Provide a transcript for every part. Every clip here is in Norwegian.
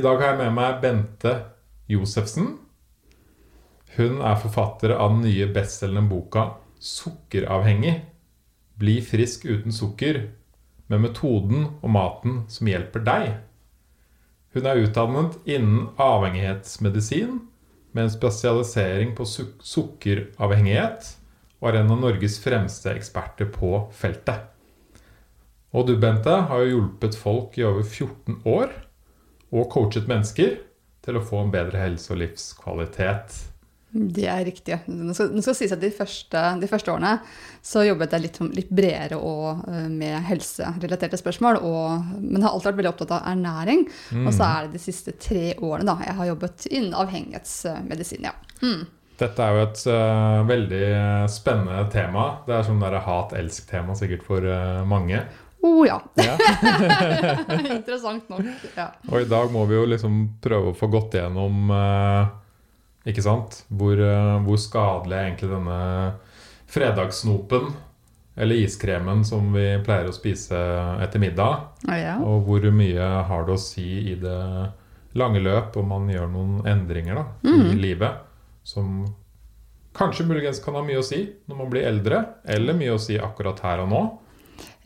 I dag har jeg med meg Bente Josefsen. Hun er forfatter av den nye bestselgende boka 'Sukkeravhengig'. Bli frisk uten sukker, med metoden og maten som hjelper deg. Hun er utdannet innen avhengighetsmedisin med en spesialisering på suk sukkeravhengighet og er en av Norges fremste eksperter på feltet. Og du, Bente, har jo hjulpet folk i over 14 år og coachet mennesker til å få en bedre helse og livskvalitet. Det er riktig. Nå skal, det skal sies at de første, de første, årene så jobbet jeg litt, litt bredere og, uh, med helserelaterte spørsmål. Og, men har alltid vært veldig opptatt av ernæring. Mm. Og så er det de siste tre årene da, jeg har jobbet innen avhengighetsmedisin. Ja. Mm. Dette er jo et uh, veldig spennende tema. Det er sånn hat-elsk-tema sikkert for uh, mange. Oh ja. ja. Interessant nok. Ja. Og i dag må vi jo liksom prøve å få gått gjennom eh, ikke sant? Hvor, hvor, skadelig er egentlig denne fredagssnopen eller iskremen som vi pleier å spise etter middag? Ja. Og hvor mye har det å si i det lange løp om man gjør noen endringer da, mm. i livet? som kanskje muligens kan ha mye å si når man blir eldre, eller mye å si akkurat her og nå.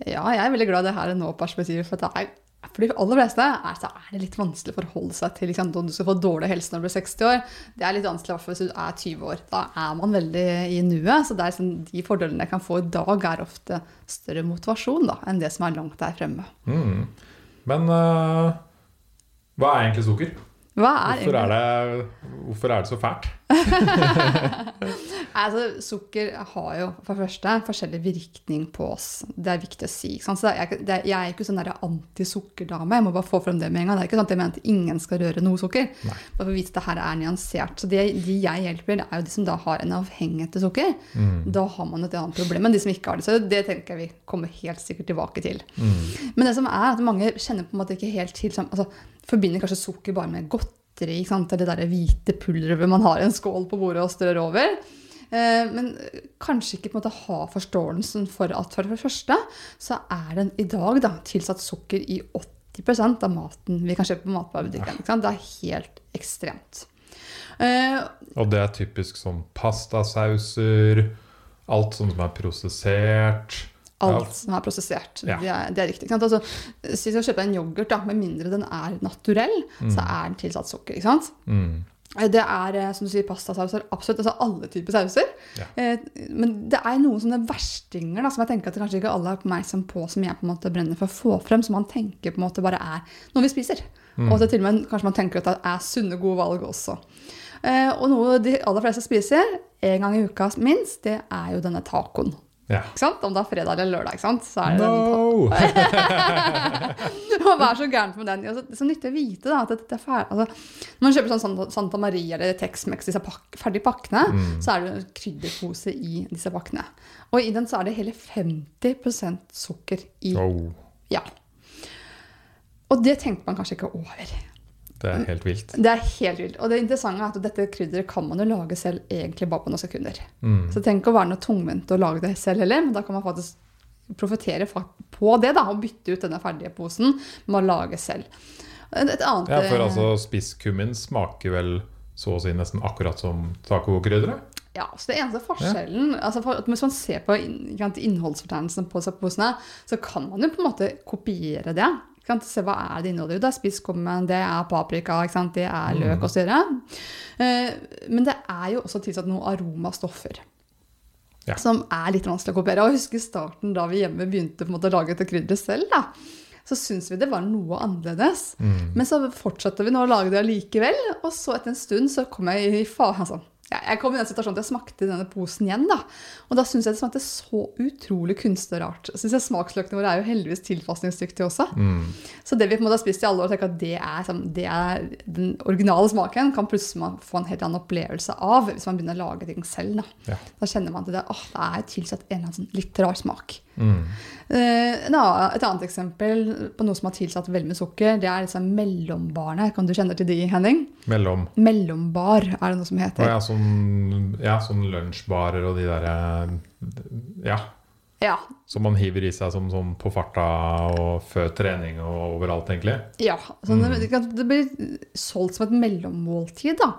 Ja, jeg er veldig glad i det her og nå-perspektivet. For, er, for de aller fleste er, så er det litt vanskelig å forholde seg til liksom, om du skal få dårlig helse når du blir 60 år. Det er litt vanskelig hvis du er 20 år. Da er man veldig i nuet. Så er sånn, de fordelene jeg kan få i dag, er ofte større motivasjon da, enn det som er langt der fremme. Mm. Men uh, hva er egentlig sukker? Hvorfor er, det, hvorfor, er det, så fælt? altså, sukker har jo for det første forskjellig virkning på oss. Det er viktig å si. Så er, det, jeg er ikke sånn antisukkerdame. Jeg må bare få frem det med en gang. Det er ikke sånn at jeg mener at ingen skal røre noe sukker. Nei. Bare for å vite at det her er nyansert. Så de, de, jeg hjelper, er jo de som da har en avhengighet til sukker. Mm. Da har man et annet problem enn de som ikke har det. Så det tenker jeg vi kommer helt sikkert tilbake til. Mm. Men det som er at mange kjenner på en måte ikke helt til altså, forbinder kanskje sukker bare med godteri. ikke sant? Det der hvite pulveret man har i en skål på bordet og strør over. Eh, men kanskje ikke på en måte ha forståelsen for at for det første så er den i dag da, tilsatt sukker i 80% av maten vi kan kjøpe på matvarebutikken. Det er helt ekstremt. Uh, og det er typisk sånn pastasauser, alt sånt som er prosessert. Alt ja. som er prosessert. Ja. Det, er, det, er, riktig. Altså, hvis du kjøpe en yoghurt, da, med mindre den er naturell, mm. så er den tilsatt sukker. ikke sant? Mm. Det er eh, som du sier, pastasauser. Absolutt. altså Alle typer sauser. Ja. Eh, men det er noen sånne verstinger da, som jeg tenker at kanskje ikke alle er oppmerksom på, som jeg på en måte brenner for å få frem, som man tenker på en måte bare er noe vi spiser. Mm. Og til og med kanskje man tenker at det er sunne, gode valg også. Eh, og noe de aller fleste spiser en gang i uka minst, det er jo denne tacoen. Ja. Om det er fredag eller lørdag. Så er det no! Hva er så gærent med den? Det er så nyttig å vite da, at dette er ferdig. Altså, når man kjøper sånn Santa Maria eller Tex-Mex, disse pak ferdige pakkene, mm. så er det en krydderpose i disse pakkene. Og i den så er det hele 50% sukker i. Oh. Ja. Og det tenkte man kanskje ikke over. Det er helt vilt. Det er helt vilt. Og det interessante er at dette krydderet kan man jo lage selv egentlig bare på noen sekunder. Mm. Så tenk å være noe tungvint å lage det selv heller, men da kan man faktisk profitere på det da, og bytte ut denne ferdige posen med å lage selv. Et annet, ja, for altså spisskummin smaker vel så å si nesten akkurat som tacokrydderet? Ja, så det eneste forskjellen ja. altså for, Hvis man ser på innholdsfortegnelsen på posene, så kan man jo på en måte kopiere det. Se hva er det inneholder. Det er spisskummen, det er paprika, det er løk mm. osv. Uh, men det er jo også tilsatt noen aromastoffer. Ja. Som er litt vanskelig å kopiere. Og jeg husker starten da vi hjemme begynte måte, å lage dette krydderet selv. da, så syntes vi det var noe annerledes. Mm. Men så fortsatte vi nå å lage det likevel. Og så etter en stund så kom jeg i faen Altså, jeg kom i den situasjonen at jeg smakte denne posen igjen. da. Og da syns jeg det smakte så utrolig kunstig og rart. Synes jeg Smaksløkene våre er jo heldigvis tilpasningsdyktige også. Mm. Så det vi på en måte har spist i alle år, tenker at det er, det er, den originale smaken, kan plutselig man få en helt annen opplevelse av hvis man begynner å lage ting selv. Da, ja. da kjenner man at det, åh, det er tilsatt en eller annen sånn litt rar smak. Mm. Uh, et annet eksempel på noe som har tilsatt veldig mye sukker, det er disse mellombarene. Kan du kjenne til de, Henning? Mellom? Mellombar er det noe som heter. Ja, sånn, ja, sånn lunsjbarer og de derre Ja. Ja. Som man hiver i seg som, som på farta og før trening og overalt, egentlig. ja. Sånn, Mm. det, det blir solgt som et mellommåltid, da.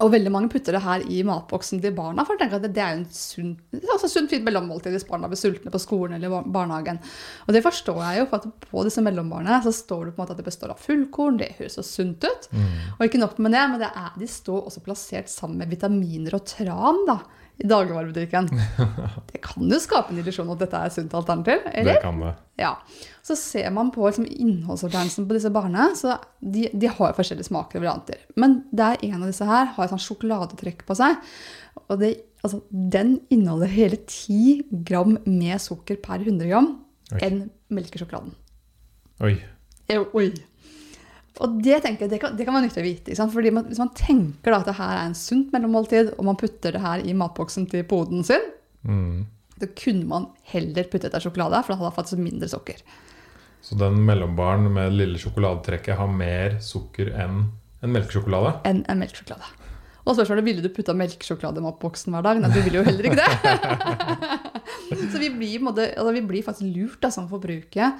Og veldig mange putter det her i matboksen til barna, for tenker at det er jo en sunn, altså sunt, fint mellommåltid hvis barna blir sultne på skolen eller bar- barnehagen. Og det forstår jeg jo, for at på disse mellombarna så står det på en måte at det består av fullkorn, det høres så sunt ut. Og ikke nok med det, men det er, de står også plassert sammen med vitaminer og tran da, i dagligvarebutikken. Det kan jo skape en illusjon at dette er et sunt alternativ, eller? Det kan det. Ja. Så ser man på liksom, innholdsfortegnelsen på disse barene, så de, de har jo forskjellige smaker og varianter. Men det er en av disse her har et sånn sjokoladetrekk på seg. Og det, altså, den inneholder hele 10 gram med sukker per 100 gram enn melkesjokoladen. Oi. Eh, Oi. Og det tenker jeg, det kan, det kan være nyttig å vite. Fordi man, Hvis man tenker da at det her er en sunt mellommåltid, og man putter det her i matboksen til poden sin, Mm. da kunne man heller puttet det i sjokolade, for da hadde det faktisk mindre sukker. Så den mellombaren med lille sjokoladetrekket har mer sukker enn en melkesjokolade? enn en melkesjokolade. Og spørsmålet ville du putta melkesjokolade i matboksen hver dag. Nei, du ville jo heller ikke det. så vi blir, måte, altså, vi blir faktisk lurt da, som forbrukere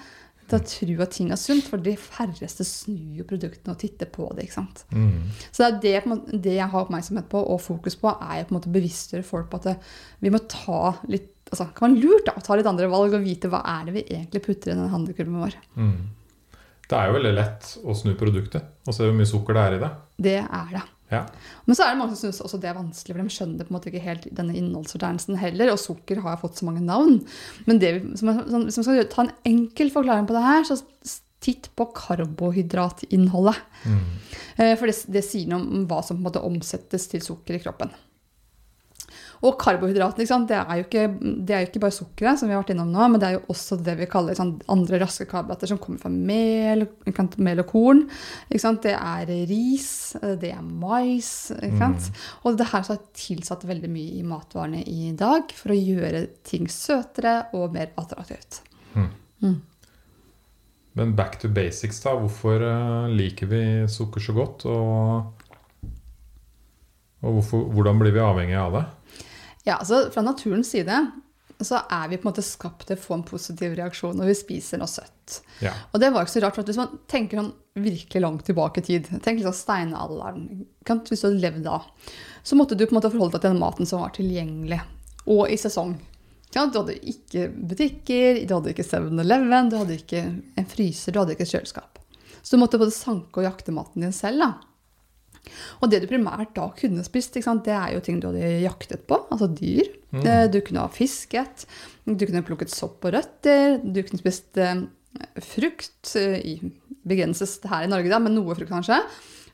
til å tro at ting er sunt, for de færreste snur jo produktene og titter på det. ikke sant? Mm. Så det, er det, det jeg har oppmerksomhet på og fokus på, er på en måte bevisstgjøre folk på at det, vi må ta litt altså, kan være lurt da, å ta litt andre valg og vite hva er det vi egentlig putter i den handlekurven vår. Mm. Det er jo veldig lett å snu produktet og se hvor mye sukker det er i det. Det er det. Ja. Men så er det mange som syns også det er vanskelig, for de skjønner på en måte ikke helt denne innholdsfortegnelsen heller. Og sukker har fått så mange navn. Men det, vi- sånn, hvis man skal ta en enkel forklaring på det her, så titt på karbohydratinnholdet. Mm. Eh, For det, det sier noe om hva som på en måte omsettes til sukker i kroppen. Og karbohydratene, ikke sant? Det, er jo ikke, det er jo ikke bare sukkeret, som vi har vært innom nå, men det er jo også det vi kaller sånn, andre raske karbohydrater som kommer fra mel, mel og korn. Ikke sant? Det er ris, det er mais. Ikke sant? Og det her så er tilsatt veldig mye i matvarene i dag for å gjøre ting søtere og mer attraktivt. Men back to basics, da. Hvorfor eh, liker vi sukker så godt? Og, og hvorfor, hvordan blir vi avhengig av det? Ja, altså Fra naturens side så er vi på en måte skapt til å få en positiv reaksjon når vi spiser noe søtt. Ja. Og det var ikke så rart, for at hvis man tenker sånn virkelig langt tilbake i tid Tenk sånn steinalderen. Hvis du hadde levd da, så måtte du på en måte forholde deg til den maten som var tilgjengelig, og i sesong. Ja. Du hadde ikke butikker, du hadde ikke 7-Eleven, du hadde ikke en fryser, du hadde ikke et kjøleskap. Så du måtte både sanke og jakte maten din selv. da. Og det du primært da kunne spist, det er jo ting du hadde jaktet på, altså dyr. Mm. Du kunne ha fisket, du kunne plukket sopp og røtter, du kunne spist eh, frukt, eh, i, begrenses her i Norge da, men noe frukt kanskje,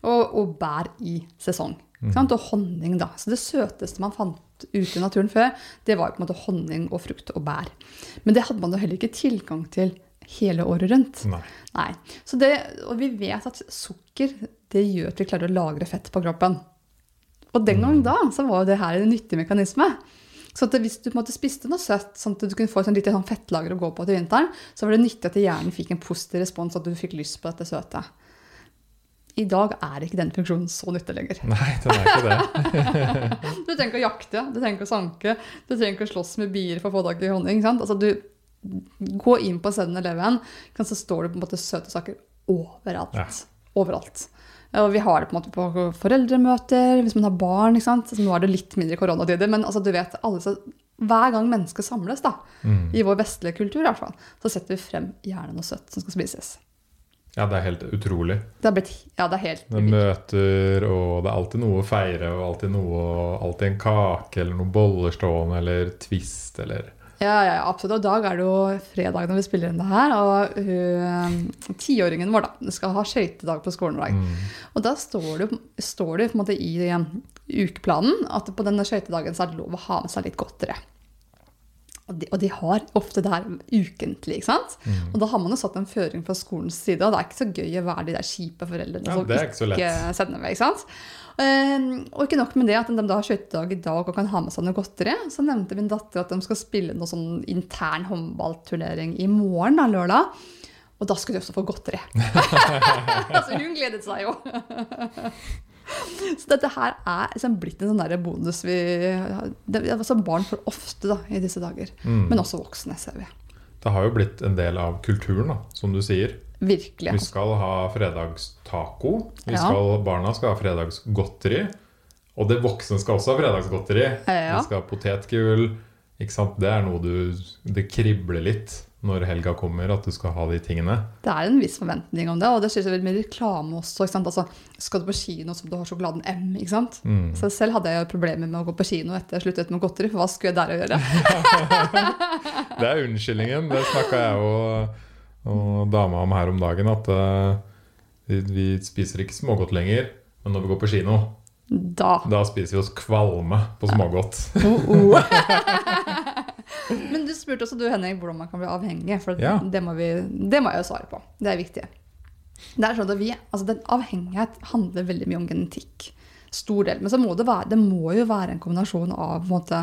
og, og bær i sesong. Sant? Og honning da. Så det søteste man fant ute i naturen før, det var jo på en måte honning og frukt og bær. Men det hadde man jo heller ikke tilgang til hele året rundt. Nei. Nei. Så det, og vi vet at sukker det gjør at vi klarer å lagre fett på kroppen. Og den gang da så var jo det her en nyttig mekanisme. Så hvis du måte spiste noe søtt, sånn at du kunne få et sånn lite sånn fettlager å gå på til vinteren, så var det nyttig at hjernen fikk en positiv respons, at du fikk lyst på dette søte. I dag er ikke den funksjonen så nyttig lenger. Nei, den er ikke det. Du trenger ikke å jakte, du trenger ikke å sanke, du trenger ikke å slåss med bier for å få tak i honning. sant? Altså, du Gå inn på 7-Eleven, så står det på en måte søte saker overalt. Ja. Overalt. Og vi har det på en måte på foreldremøter, hvis man har barn. ikke sant? Så nå er det litt mindre koronatider, men altså, du vet, alle hver gang mennesker samles, da, Mm. i vår vestlige kultur, i hvert fall, så setter vi frem gjerne noe søtt som skal spises. Ja, det er helt utrolig. Det blitt, ja, det er helt Det er møter, og det er alltid noe å feire, og alltid noe Alltid en kake eller noen boller stående, eller Twist, eller Ja, ja, absolutt. Og i dag er det jo fredag når vi spiller inn det her. Og hun, tiåringen vår da, skal ha skøytedag på skolen i dag. mm. Og da står det, står det på en måte i eh, ukeplanen at på denne skøytedagen så er det lov å ha med seg litt godteri. Og de, og de har ofte det her ukentlig, ikke sant? Mm. Og da har man jo satt en føring fra skolens side, og det er ikke så gøy å være de der kjipe foreldrene Ja, som ikke ikke sender med, ikke sant? Eh, og ikke nok med det at de da har skøytedag i dag og kan ha med seg noe godteri, så nevnte min datter at de skal spille noe sånn intern håndballturnering i morgen, da, lørdag. Og da skulle de også få godteri. altså, hun gledet seg jo. Så dette her er liksom blitt en sånn bonus vi det, altså Barn får ofte da, i disse dager. Mm. Men også voksne, ser vi. Det har jo blitt en del av kulturen, da, som du sier. Virkelig. Vi skal ha fredagstaco. Vi Ja. skal, barna skal ha fredagsgodteri. Og det voksne skal også ha fredagsgodteri. Ja. Vi skal ha potetgull. Det er noe du Det kribler litt når helga kommer, at du skal ha de tingene. Det er en viss forventning om det, og det skjer veldig med reklame også. Altså, skal du på kino som du har sjokoladen M, ikke sant? Mm. Så selv hadde jeg jo problemer med å gå på kino etter jeg sluttet med godteri, for hva skulle jeg der å gjøre? Det er unnskyldningen. Det snakka jeg og, og dama om her om dagen. At uh, vi, vi spiser ikke smågodt lenger. Men når vi går på kino, Da. da spiser vi oss kvalme på smågodt. Oh, oh. Men du spurte også du, Henning, hvordan man kan bli avhengig. For Ja. det, må vi, det må jeg jo svare på. Det er viktig. Det er sånn at vi, altså den Avhengighet handler veldig mye om genetikk. Stor del. Men så må det, være, det må jo være en kombinasjon av på en måte,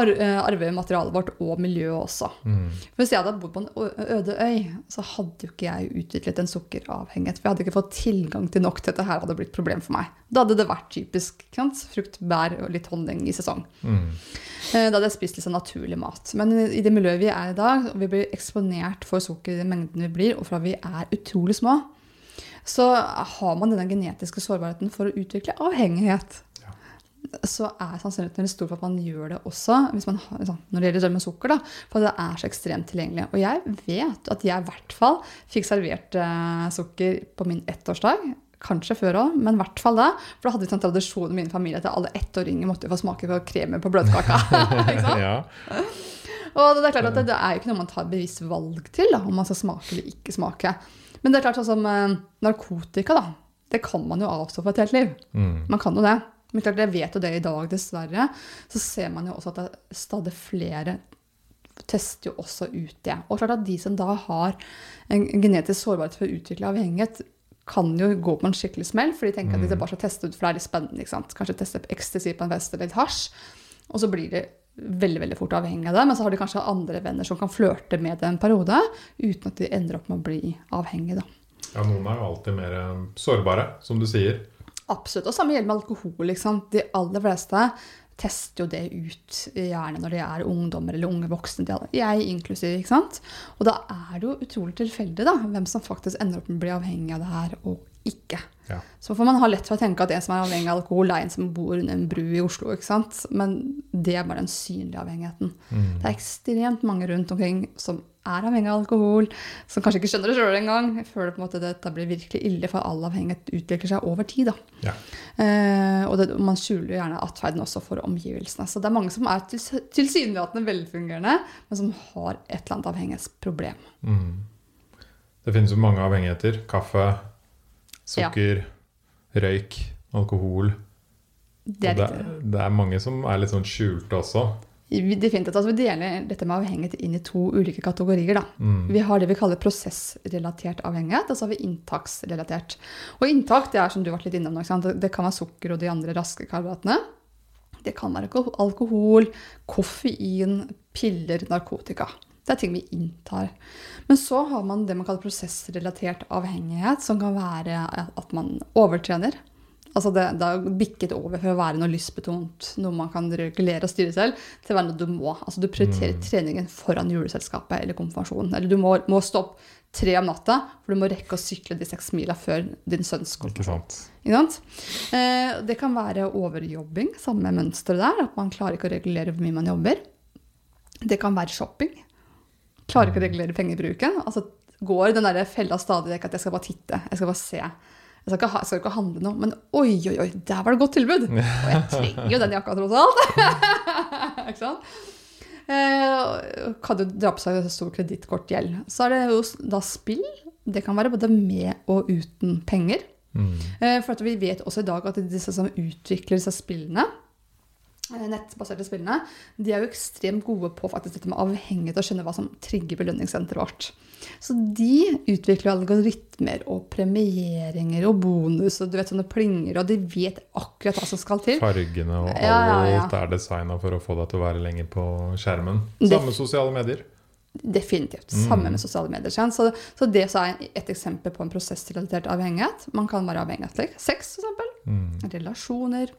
ar eh, arvematerialet vårt og miljøet også. Mm. For Hvis jeg hadde bodd på en øde øy, så hadde jo ikke jeg utviklet en sukkeravhengighet. For jeg hadde ikke fått tilgang til nok til at dette her hadde blitt problem for meg. Da hadde det vært typisk sant? frukt, bær og litt honning i sesong. Mm. Eh, Da hadde jeg spist litt sånn naturlig mat. Men i det miljøet vi er i dag, og vi blir eksponert for sukker i den mengden vi blir, og fra vi er utrolig små, så har man denne genetiske sårbarheten for å utvikle avhengighet. Ja. Så er sannsynligheten stor for at man gjør det også man sånn, når det gjelder det med sukker. Da, for det er så ekstremt tilgjengelig. Og jeg vet at jeg i hvert fall fikk servert eh, sukker på min ettårsdag. Kanskje før òg, men i hvert fall da. For da hadde vi sånn tradisjon i min familie at alle ettåringer måtte få smake på kremen på bløtkaka. Ja. Og det er klart at det, det er jo ikke noe man tar bevisst valg til, da, om man skal smake eller ikke smake. Men det er klart sånn som eh, narkotika, da. Det kan man jo avstå for et helt liv. Mm. Man kan jo det. Men klart, jeg vet jo det i dag, dessverre. Så ser man jo også at det er stadig flere tester jo også ut det. Og klart at de som da har en genetisk sårbarhet for å utvikle avhengighet, kan jo gå på en skikkelig smell, for de tenker at de bare skal teste ut, for det er litt spennende. ikke sant? Kanskje teste ecstasy på en fest eller litt hasj. Og så blir de veldig veldig fort avhengig av det, men så har de kanskje andre venner som kan flørte med det en periode, uten at de ender opp med å bli avhengig. da. ja, noen er jo alltid mer sårbare, som du sier. Absolutt. Og samme gjelder med alkohol. Liksom. De aller fleste tester jo det ut gjerne når de er ungdommer eller unge voksne. Jeg inklusiv. ikke sant? Og da er det jo utrolig tilfeldig da, hvem som faktisk ender opp med å bli avhengig av det her, og ikke. Ja. Så får man ha lett for å tenke at en som er avhengig av alkohol, er en som bor under en bru i Oslo. ikke sant? Men det er bare den synlige avhengigheten. Mm. Det er ekstremt mange rundt omkring som er avhengig av alkohol, som kanskje ikke skjønner det sjøl engang, Jeg føler på en måte dette blir virkelig ille, for all avhengighet utvikler seg over tid. da. Ja. Eh, og det, man skjuler gjerne atferden også for omgivelsene. Så det er mange som er til- tilsynelatende velfungerende, men som har et eller annet avhengighetsproblem. Mm. Det finnes jo mange avhengigheter. Kaffe, sukker, røyk, alkohol. Det er det, det er mange som er litt sånn skjulte også. Definitivt. Altså, vi deler dette med avhengighet inn i to ulike kategorier. Da. Mm. Vi har det vi kaller prosessrelatert avhengighet, og så har vi inntaksrelatert. Og inntak det er som du har vært litt innom? Det kan være sukker og de andre raske karbohydratene. Det kan være alkohol, koffein, piller, narkotika. Det er ting vi inntar. Men så har man det man kaller prosessrelatert avhengighet, som kan være at man overtrener. Altså det, det har bikket over fra å være noe lystbetont, noe man kan regulere og styre selv, til å være noe du må. Altså du prioriterer treningen foran juleselskapet eller konfirmasjonen. Eller du må, må stå opp tre om natta, for du må rekke å sykle de seks mila før din sønns konfirmasjon. Ikke sant? Eh, det kan være overjobbing, samme mønster der, at man klarer ikke å regulere hvor mye man jobber. Det kan være shopping. Klarer ikke å regulere pengebruken. Altså går den der fella stadig vekk at jeg skal bare titte, jeg skal bare se. Jeg skal, ikke ha, jeg skal ikke handle noe, men oi, oi, oi, der var det godt tilbud! Og jeg trenger jo den jakka tross alt. ikke sant? Eh, kan du dra på seg stor kredittkortgjeld. Så er det jo da spill. Det kan være både med og uten penger. Mm. Eh, For vi vet også i dag at disse som utvikler disse spillene, nettbaserte spillene, de er jo ekstremt gode på faktisk dette med avhengighet og skjønne hva som trigger belønningssenteret vårt. Så de utvikler algoritmer og premieringer og bonus og du vet sånne plinger, og de vet akkurat hva som skal til. Fargene og alt Ja, ja, ja. er designa for å få deg til å være lenger på skjermen. Samme sosiale medier. Definitivt. Mm. Samme med sosiale medier. Så, så det så er et eksempel på en prosessrelatert avhengighet. Man kan være avhengig av sex, f.eks. relasjoner,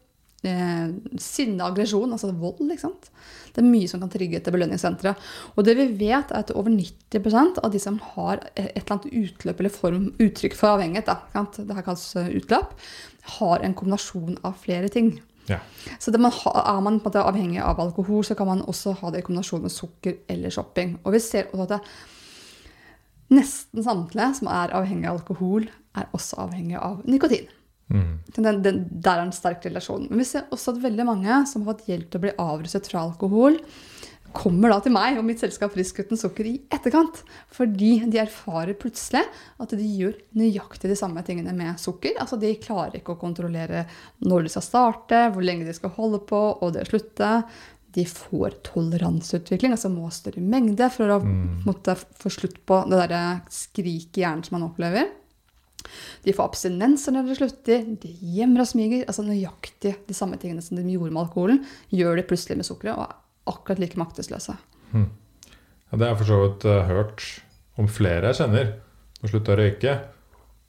eh, sinne, aggresjon, altså vold. sant? Det er mye som kan trigge etter belønningssenteret. Og det vi vet, er at over 90% av de som har et eller annet utløp eller form, uttrykk for avhengighet, da, det her kalles eh, utløp, har en kombinasjon av flere ting. Ja. Så det man ha, er man måte avhengig av alkohol, så kan man også ha det i kombinasjon med sukker eller shopping. Og vi ser også at det, nesten samtlige som er avhengig av alkohol, er også avhengig av nikotin. Mm. Den, den, der er en sterk relasjon. Men vi ser også at veldig mange som har fått hjelp til å bli avruset fra alkohol, kommer da til meg og mitt selskap Frisk uten sukker i etterkant. Fordi de erfarer plutselig at de gjør nøyaktig de samme tingene med sukker. Altså De klarer ikke å kontrollere når de skal starte, hvor lenge de skal holde på, og det slutte. De får toleranseutvikling, altså må ha større mengde for å Mm. måtte få slutt på det der skriket i hjernen som man opplever. De får abstinenser når de slutter, de gjemmer og smiger. altså Nøyaktig de samme tingene som de gjorde med alkoholen, gjør de plutselig med sukkeret, og er akkurat like maktesløse. Ja, det har jeg for så vidt uh, hørt om flere jeg kjenner som slutta å røyke,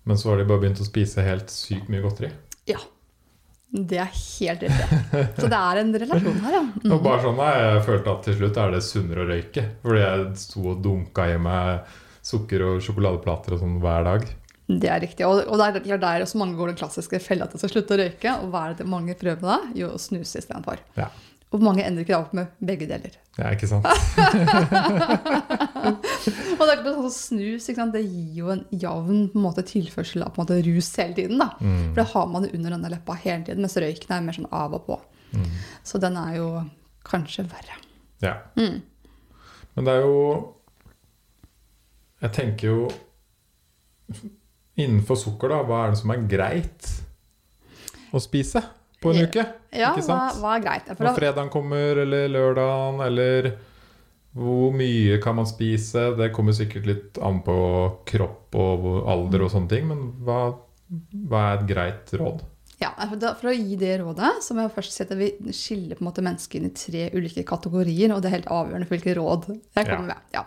men så har de bare begynt å spise helt sykt mye godteri. Ja. Det er helt riktig. Så det er en relasjon her, ja. Mm. Og bare sånn jeg følt at til slutt er det sunnere å røyke. Fordi jeg sto og dunka i meg sukker og sjokoladeplater og sånn hver dag. Det er riktig. Og, og det er der også mange går den klassiske fella til å slutte å røyke. Og hva er det mange prøver da? Jo, å snuse istedenfor. Ja. Og mange ender ikke opp med begge deler. Ja, ikke sant? Og det er klart sånn snus ikke det gir jo en jevn på måte, tilførsel av måte, rus hele tiden. da. Mm. For det har man det under denne leppa hele tiden, mens røyken er mer sånn av og på. Mm. Så den er jo kanskje verre. Ja. Mm. Men det er jo Jeg tenker jo Innenfor sukker, da, hva er det som er greit å spise på en uke? Ja, hva, hva er greit? Når fredagen kommer, eller lørdagen, eller hvor mye kan man spise? Det kommer sikkert litt an på kropp og alder og sånne ting, men hva, hva er et greit råd? ja, for, å gi det rådet, så må jeg først si at vi skiller på en måte mennesker inn i tre ulike kategorier, og det er helt avgjørende for hvilke råd jeg kommer med. Ja.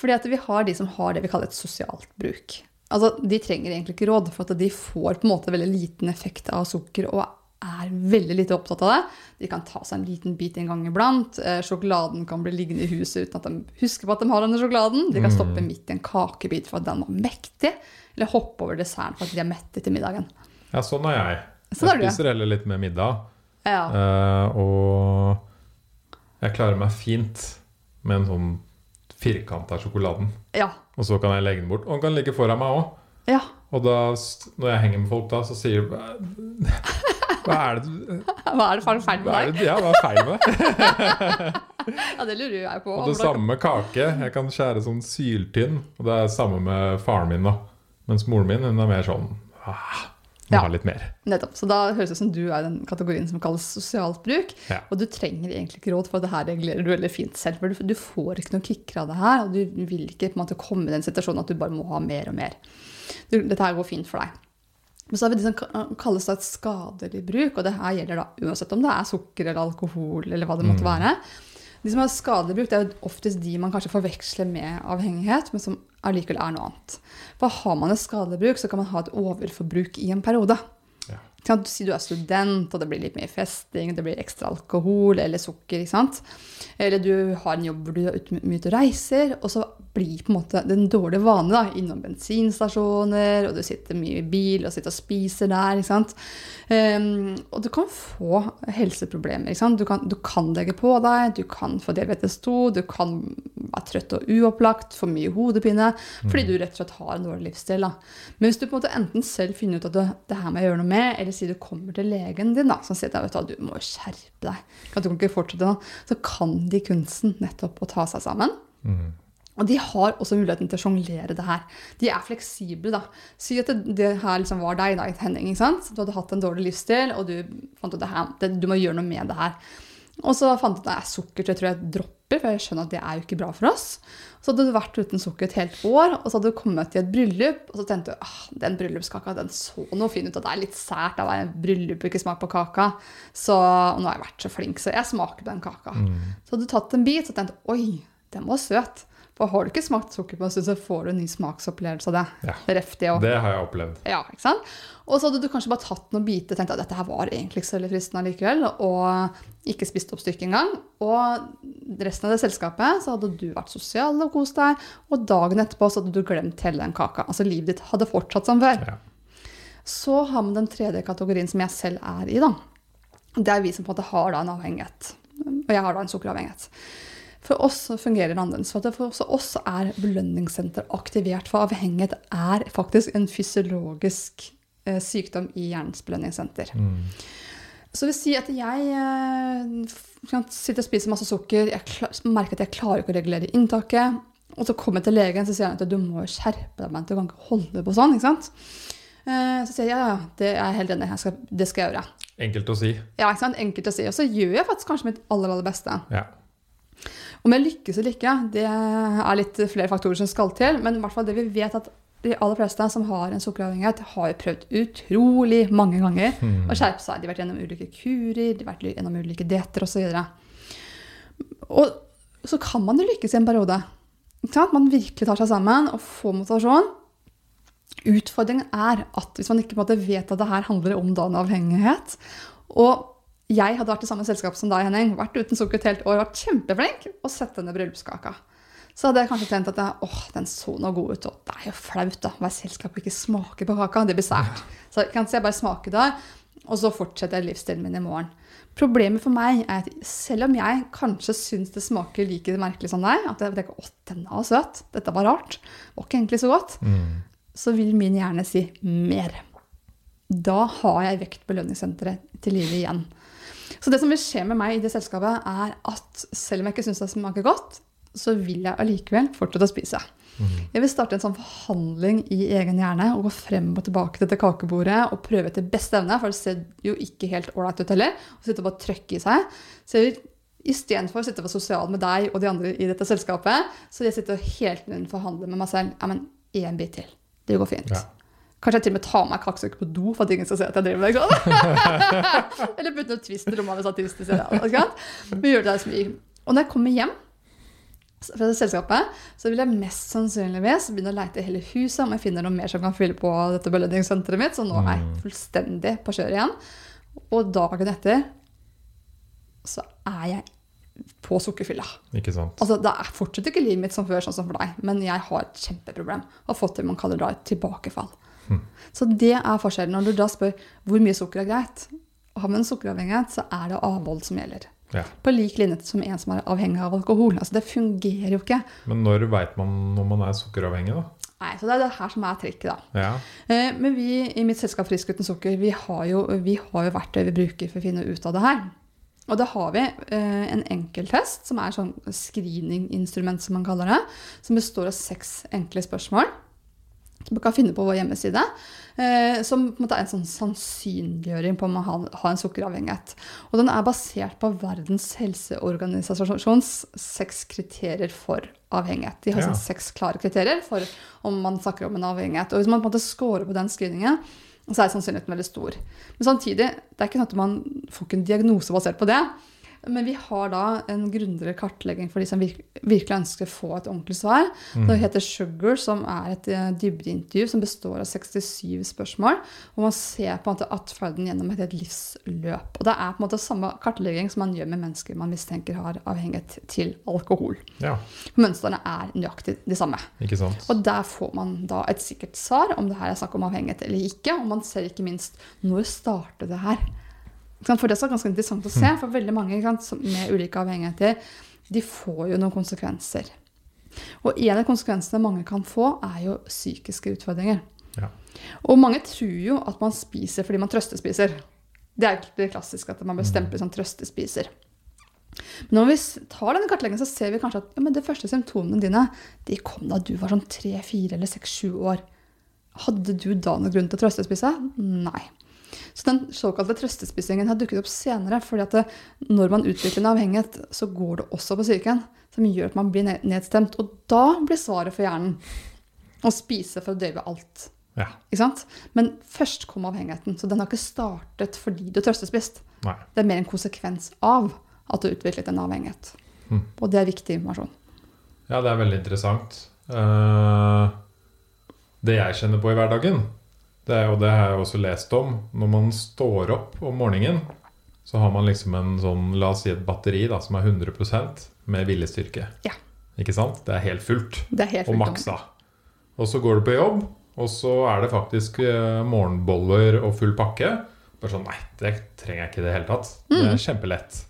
Fordi at vi har de som har det vi kaller et sosialt bruk. Altså, De trenger egentlig ikke råd, for at de får på en måte veldig liten effekt av sukker og er veldig lite opptatt av det. De kan ta seg en liten bit en gang iblant. Eh, sjokoladen kan bli liggende i huset uten at de husker på at de har denne sjokoladen. De kan stoppe midt i en kakebit for at den var mektig, eller hoppe over desserten for at de er mette til middagen. Ja, sånn er jeg. Sånn er jeg spiser heller litt med middag. Ja. Uh, og jeg klarer meg fint med en sånn firkant av sjokoladen. ja. Og så kan jeg legge den bort. Og den kan ligge foran meg òg. ja. Og da, når jeg henger med folk da, så sier de Hva er det du Hva er det feil med deg? ja, hva er feil med? Ja, det lurer jeg på. Og det samme med kake. Jeg kan skjære sånn syltynn. Og det er samme med faren min. da Mens moren min hun er mer sånn ah, Må Ja. ha litt mer. Nettopp. Så da høres det ut som du er den kategorien som kalles sosialt bruk. Ja. Og du trenger egentlig ikke råd, for det her regulerer du veldig fint selv. For du, får ikke noen kicker av det her, og du vil ikke måte komme i den situasjonen at du bare må ha mer og mer. Du, dette her går fint for deg. Men så har vi det som kalles et skadelig bruk, og det her gjelder da uansett om det er sukker eller alkohol eller hva det måtte være. De som har skadelig bruk, det er jo oftest de man kanskje forveksler med avhengighet, men som allikevel er noe annet. For har man et skadelig bruk, så kan man ha et overforbruk i en periode. Ja. Si du er student, og det blir litt mer festing, det blir ekstra alkohol eller sukker. Eller du har en jobb hvor du er ute mye og reiser, og så blir på en måte den dårlige vane da, innom bensinstasjoner, og du sitter mye i bil og sitter og spiser der. ikke sant? Um, og du kan få helseproblemer. ikke sant? Du kan, du kan legge på deg, du kan få diabetes 2, du kan være trøtt og uopplagt, få mye hodepine, fordi du rett og slett har en dårlig livsstil. da. Men hvis du på en måte enten selv finner ut at du, det her må jeg gjøre noe med, eller sier du kommer til legen din da, som sier at du, du må skjerpe deg, at du kan ikke fortsette sånn, så kan de kunsten nettopp å ta seg sammen. Mm. Og de har også muligheten til å sjonglere det her. De er fleksible, da. Si at det, det her liksom var deg, da, Henning. ikke sant? Du hadde hatt en dårlig livsstil, og du fant ut det her, det, du må gjøre noe med det her. Og så fant jeg ut at sukker tror jeg, dropper, for jeg skjønner at det er jo ikke bra for oss. Så hadde du vært uten sukker et helt år, og så hadde du kommet til et bryllup, og så tenkte du ah, den bryllupskaka den så noe fin ut, og det er litt sært være i bryllup og ikke smake på kaka. Så og nå har jeg vært så flink, så jeg smaker på den kaka. Så hadde du tatt en bit og tenkte oi, den var søt. For har du ikke smakt sukker på så får du en ny smaksopplevelse av det. Ja. Reftig, og Det har jeg opplevd. ja, ikke sant? Og så hadde du kanskje bare tatt noen biter og tenkt at dette her var egentlig ikke så veldig fristende likevel, og ikke spist opp stykket engang. Og resten av det selskapet så hadde du vært sosial og kost deg, og dagen etterpå så hadde du glemt hele den kaka. Altså livet ditt hadde fortsatt som før. Ja. Så har vi den tredje kategorien som jeg selv er i, da. Det er vi som på en måte har da en avhengighet. Og jeg har da en sukkeravhengighet. For oss fungerer det annerledes. For, for også oss er belønningssenter aktivert. For avhengighet er faktisk en fysiologisk eh, sykdom i hjernens belønningssenter. Mm. Så det vil si at jeg eh, kan sitte og spise masse sukker, jeg merker at jeg klarer ikke å regulere inntaket. Og så kommer jeg til legen og sier han at du må skjerpe deg, du kan ikke holde på sånn. ikke sant? Eh, Så sier jeg ja, ja, det er jeg helt enig i, det skal jeg gjøre. Enkelt å si. Ja, ikke sant? Enkelt å si. Og så gjør jeg faktisk kanskje mitt aller, aller beste. Ja. Om jeg lykkes eller ikke, det er litt flere faktorer som skal til. Men i hvert fall det vi vet at de aller fleste som har en sukkeravhengighet, har prøvd utrolig mange ganger Mm. å skjerpe seg. De har vært gjennom ulike kurer, de har vært gjennom ulike dietter osv. Og så kan man jo lykkes i en periode. Man virkelig tar seg sammen og får motivasjon. Utfordringen er at hvis man ikke vet at det her handler om da en avhengighet Og jeg hadde vært i samme selskap som deg, Henning, vært uten sukker et helt år, vært kjempeflink og sett denne bryllupskaka. Så hadde jeg kanskje tenkt at jeg, åh, den så nå god ut, og det er jo flaut da, Hver selskap ikke smaker på kaka. Det blir sært. Så kan jeg bare smake det, og så fortsetter jeg livsstilen min i morgen. Problemet for meg er at selv om jeg kanskje syns det smaker like merkelig som deg, at jeg tenker åh, den var søt, dette var rart, var ikke egentlig så godt, Mm. så vil min hjerne si mer. Da har jeg vekt belønningssenteret til live igjen. Så det som vil skje med meg i det selskapet, er at selv om jeg ikke syns det smaker godt, så vil jeg allikevel fortsette å spise. Mm. Jeg vil starte en sånn forhandling i egen hjerne og gå frem og tilbake til dette kakebordet og prøve etter beste evne, for det ser jo ikke helt ålreit ut heller, å sitte og bare trykke i seg. Så jeg vil istedenfor å sitte og være sosial med deg og de andre i dette selskapet, så vil jeg sitte og helt tiden forhandle med meg selv. Ja, men én bit til. Det går fint. Ja. Kanskje jeg til og med tar meg kakestykke på do for at ingen skal se at jeg driver med det. Eller putter noe twist i rommet hvis artisten ser det. Men gjør det som gir. Og når jeg kommer hjem fra selskapet, så vil jeg mest sannsynligvis begynne å leite i hele huset om jeg finner noe mer som kan fylle på dette belønningssenteret mitt. Så nå er jeg Mm. fullstendig på kjøret igjen. Og dagen etter så er jeg på sukkerfylla. Ikke sant. Altså, Det er fortsatt ikke livet mitt som før, sånn som for deg, men jeg har et kjempeproblem. Har fått det man kaller da et tilbakefall. Mhm. Så det er forskjellen. Når du da spør hvor mye sukker er greit, og har man en sukkeravhengighet, så er det avhold som gjelder. Ja. På lik linje som en som er avhengig av alkohol. Altså, Det fungerer jo ikke. Men når veit man når man er sukkeravhengig, da? Nei, så Det er det her som er trikket. da. Ja. Eh, Men vi i mitt selskap Frisk uten sukker, vi har, jo, vi har jo verktøy vi bruker for å finne ut av det her. Og da har vi eh, en enkeltest, som er sånn screeninginstrument, som man kaller det, som består av seks enkle spørsmål. Du kan finne på vår hjemmeside. Eh, som på en måte er en sånn sannsynliggjøring på om man har, har en sukkeravhengighet. Og den er basert på Verdens helseorganisasjons seks kriterier for avhengighet. De har Ja. sånn seks klare kriterier for om man snakker om en avhengighet. Og hvis man på en måte scorer på den screeningen, så er sannsynligheten veldig stor. Men samtidig, det er ikke sånn at man får ikke en diagnose basert på det. Men vi har da en grundigere kartlegging for de som virk- virkelig ønsker å få et ordentlig svar. Det heter Sugar, som er et eh, dybdeintervju som består av 67 spørsmål. Hvor man ser på en måte atferden gjennom et helt livsløp. Og det er på en måte samme kartlegging som man gjør med mennesker man mistenker har avhengighet til alkohol. ja. Mønstrene er nøyaktig de samme. Og der får man da et sikkert svar om det her er snakk om avhengighet eller ikke. Og man ser ikke minst når starter det her. For det er ganske interessant å se, for veldig mange med ulike avhengigheter de får jo noen konsekvenser. Og en av konsekvensene mange kan få, er jo psykiske utfordringer. Ja. Og mange tror jo at man spiser fordi man trøstespiser. Det er ikke det klassiske at man bør stemplet som trøstespiser. Men når vi tar denne kartleggingen, så ser vi kanskje at ja, men de første symptomene dine de kom da du var sånn tre, fire eller seks, sju år. Hadde du da noen grunn til å trøstespise? Nei. Så den såkalte trøstespisingen har dukket opp senere, fordi at det, når man utvikler en avhengighet, så går det også på psyken, som gjør at man blir nedstemt. Og da blir svaret for hjernen å spise for å døyve alt. Ja. Ikke sant? Men først kom avhengigheten, så den har ikke startet fordi du trøstespist. Nei. Det er mer en konsekvens av at du har utviklet en avhengighet. Mm. Og det er viktig informasjon. Ja, det er veldig interessant. Uh, det jeg kjenner på i hverdagen, det er, jo det har jeg også lest om Når man står opp om morgenen, så har man liksom en sånn, la oss si et batteri da, som er 100% med viljestyrke. Ja. Ikke sant? Det er helt fullt Det er helt fullt og maksa. Og så går du på jobb, og så er det faktisk eh, morgenboller og full pakke. Bare sånn Nei, det trenger jeg ikke i det hele tatt. Det Mm. er kjempelett.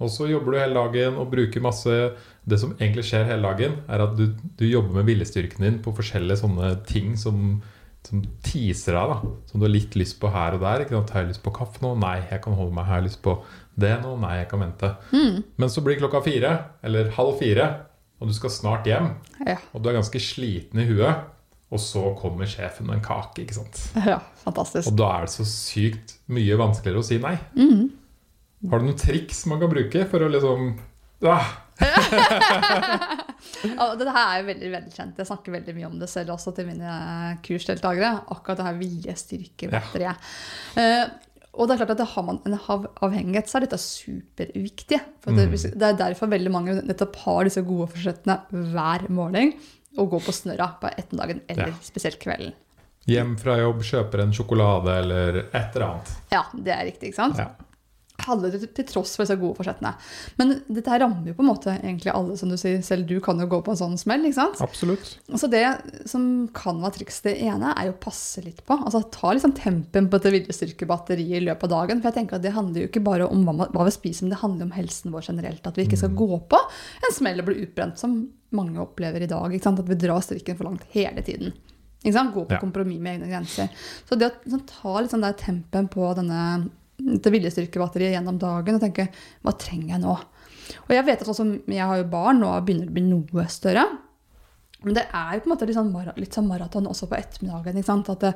Og så jobber du hele dagen og bruker masse Det som egentlig skjer hele dagen, er at du, du jobber med viljestyrken din på forskjellige sånne ting som, som teaser deg, da. Som du har litt lyst på her og der. Ikke sant? Har jeg lyst på kaffe nå? Nei, jeg kan holde meg. Har jeg lyst på det nå? Nei, jeg kan vente. Mm. Men så blir klokka fire, eller halv fire, og du skal snart hjem. Ja. Og du er ganske sliten i huet. Og så kommer sjefen med en kake. ikke sant? ja, fantastisk. Og da er det så sykt mye vanskeligere å si nei. Mm. Har du noen triks man kan bruke for å liksom ah, Ja, det her er jo veldig velkjent. Jeg snakker veldig mye om det selv også til mine kursdeltakere. Akkurat det her viljestyrkebatteriet. Ja. og det er klart at det har man en avhengighet, så er dette superviktig. For det, Mm. det er derfor veldig mange nettopp har disse gode forsettene hver morgen. Og går på snørra på ettermiddagen eller Ja. spesielt kvelden. Hjem fra jobb, kjøper en sjokolade eller et eller annet. Ja, det er riktig, ikke sant? Ja. Alle til, til tross for disse gode forsettene. Men dette her rammer jo på en måte egentlig alle, som du sier. Selv du kan jo gå på en sånn smell, ikke sant? Absolutt. Så det som kan være triks, det ene er jo å passe litt på. Altså Ta liksom tempen på dette viljestyrkebatteriet i løpet av dagen. For jeg tenker at det handler jo ikke bare om hva, vi spiser, men det handler om helsen vår generelt. At vi ikke skal gå på en smell og bli utbrent, som mange opplever i dag. Ikke sant? At vi drar strikken for langt hele tiden. Ikke sant? Gå på Ja. kompromiss med egne grenser. Så det å sånn, ta sånn der tempen på denne, dette viljestyrkebatteriet gjennom dagen og tenke hva trenger jeg nå? Og jeg vet at sånn som jeg har jo barn, nå begynner det å bli noe større. Men det er jo på en måte litt sånn, litt sånn maraton også på ettermiddagen. ikke sant? At det,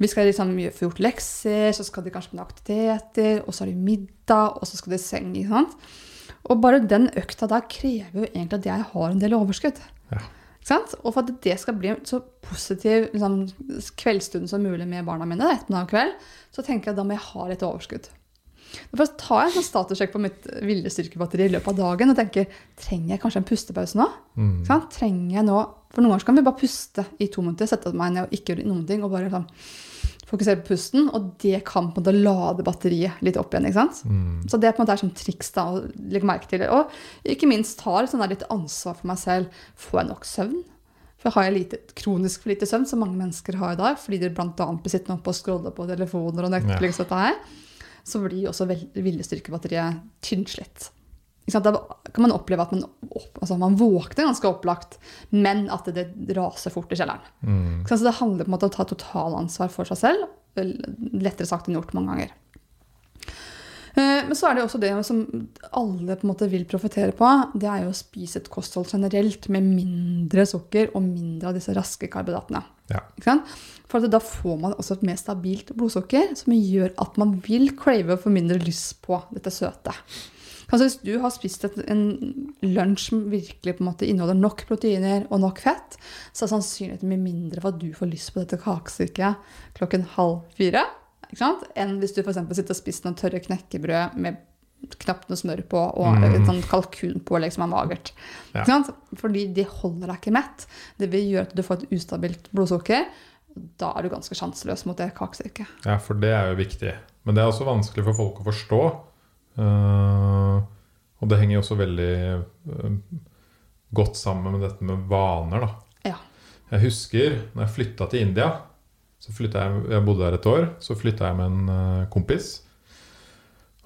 vi skal liksom få gjort lekser, så skal de kanskje på noen aktiviteter, og så har de middag, og så skal de i seng. ikke sant? Og bare den økta der krever jo egentlig at jeg har en del overskudd. Ja. Og for at det skal bli en så positiv liksom, kveldsstund som mulig med barna mine, ettermiddag kveld, så tenker jeg at da må jeg ha litt overskudd. Derfor tar jeg en sånn statussjekk på mitt viljestyrkebatteri i løpet av dagen og tenker trenger jeg kanskje en pustepause nå? Mm. Sant? Trenger jeg nå For noen ganger kan vi bare puste i to minutter, sette meg ned og ikke gjøre noen ting, og bare sånn, fokusere på pusten, og det kan på en måte lade batteriet litt opp igjen. ikke sant? Mm. Så det på en måte er sånn triks da, å legge merke til. Og ikke minst ta litt, sånn der litt ansvar for meg selv. Får jeg nok søvn? For har jeg lite, kronisk for lite søvn, som mange mennesker har i dag, fordi de bl.a. blir sittende oppe og scrolle på telefoner og Netflix, ja. dette her, så blir også viljestyrkebatteriet tynnslitt. Da kan man oppleve at man, altså man våkner ganske opplagt, men at det, det raser fort i kjelleren. Mm. Så det handler på en måte om å ta totalansvar for seg selv. Lettere sagt enn gjort mange ganger. Eh, Men så er det også det som alle på en måte vil profitere på. Det er jo å spise et kosthold generelt med mindre sukker og mindre av disse raske karbohydratene. Ja. For da får man også et mer stabilt blodsukker, som gjør at man vil crave og få mindre lyst på dette søte. Altså Hvis du har spist et, en lunsj som virkelig på en måte inneholder nok proteiner og nok fett, så er sannsynligheten mye mindre for at du får lyst på dette kakestykket klokken halv fire. Enn hvis du for eksempel sitter og spiser noen tørre knekkebrød med knapt noe smør på og Mm. et sånn kalkunpålegg som er magert. Ja. Fordi de holder deg ikke mett. Det vil gjøre at du får et ustabilt blodsukker. Da er du ganske sjanseløs mot det kakestykket. Ja, for det er jo viktig. Men det er også vanskelig for folk å forstå. Eh, og det henger jo også veldig eh, godt sammen med dette med vaner, da. Ja. Jeg husker når jeg flytta til India så jeg, jeg bodde der et år. Så flytta jeg med en eh, kompis.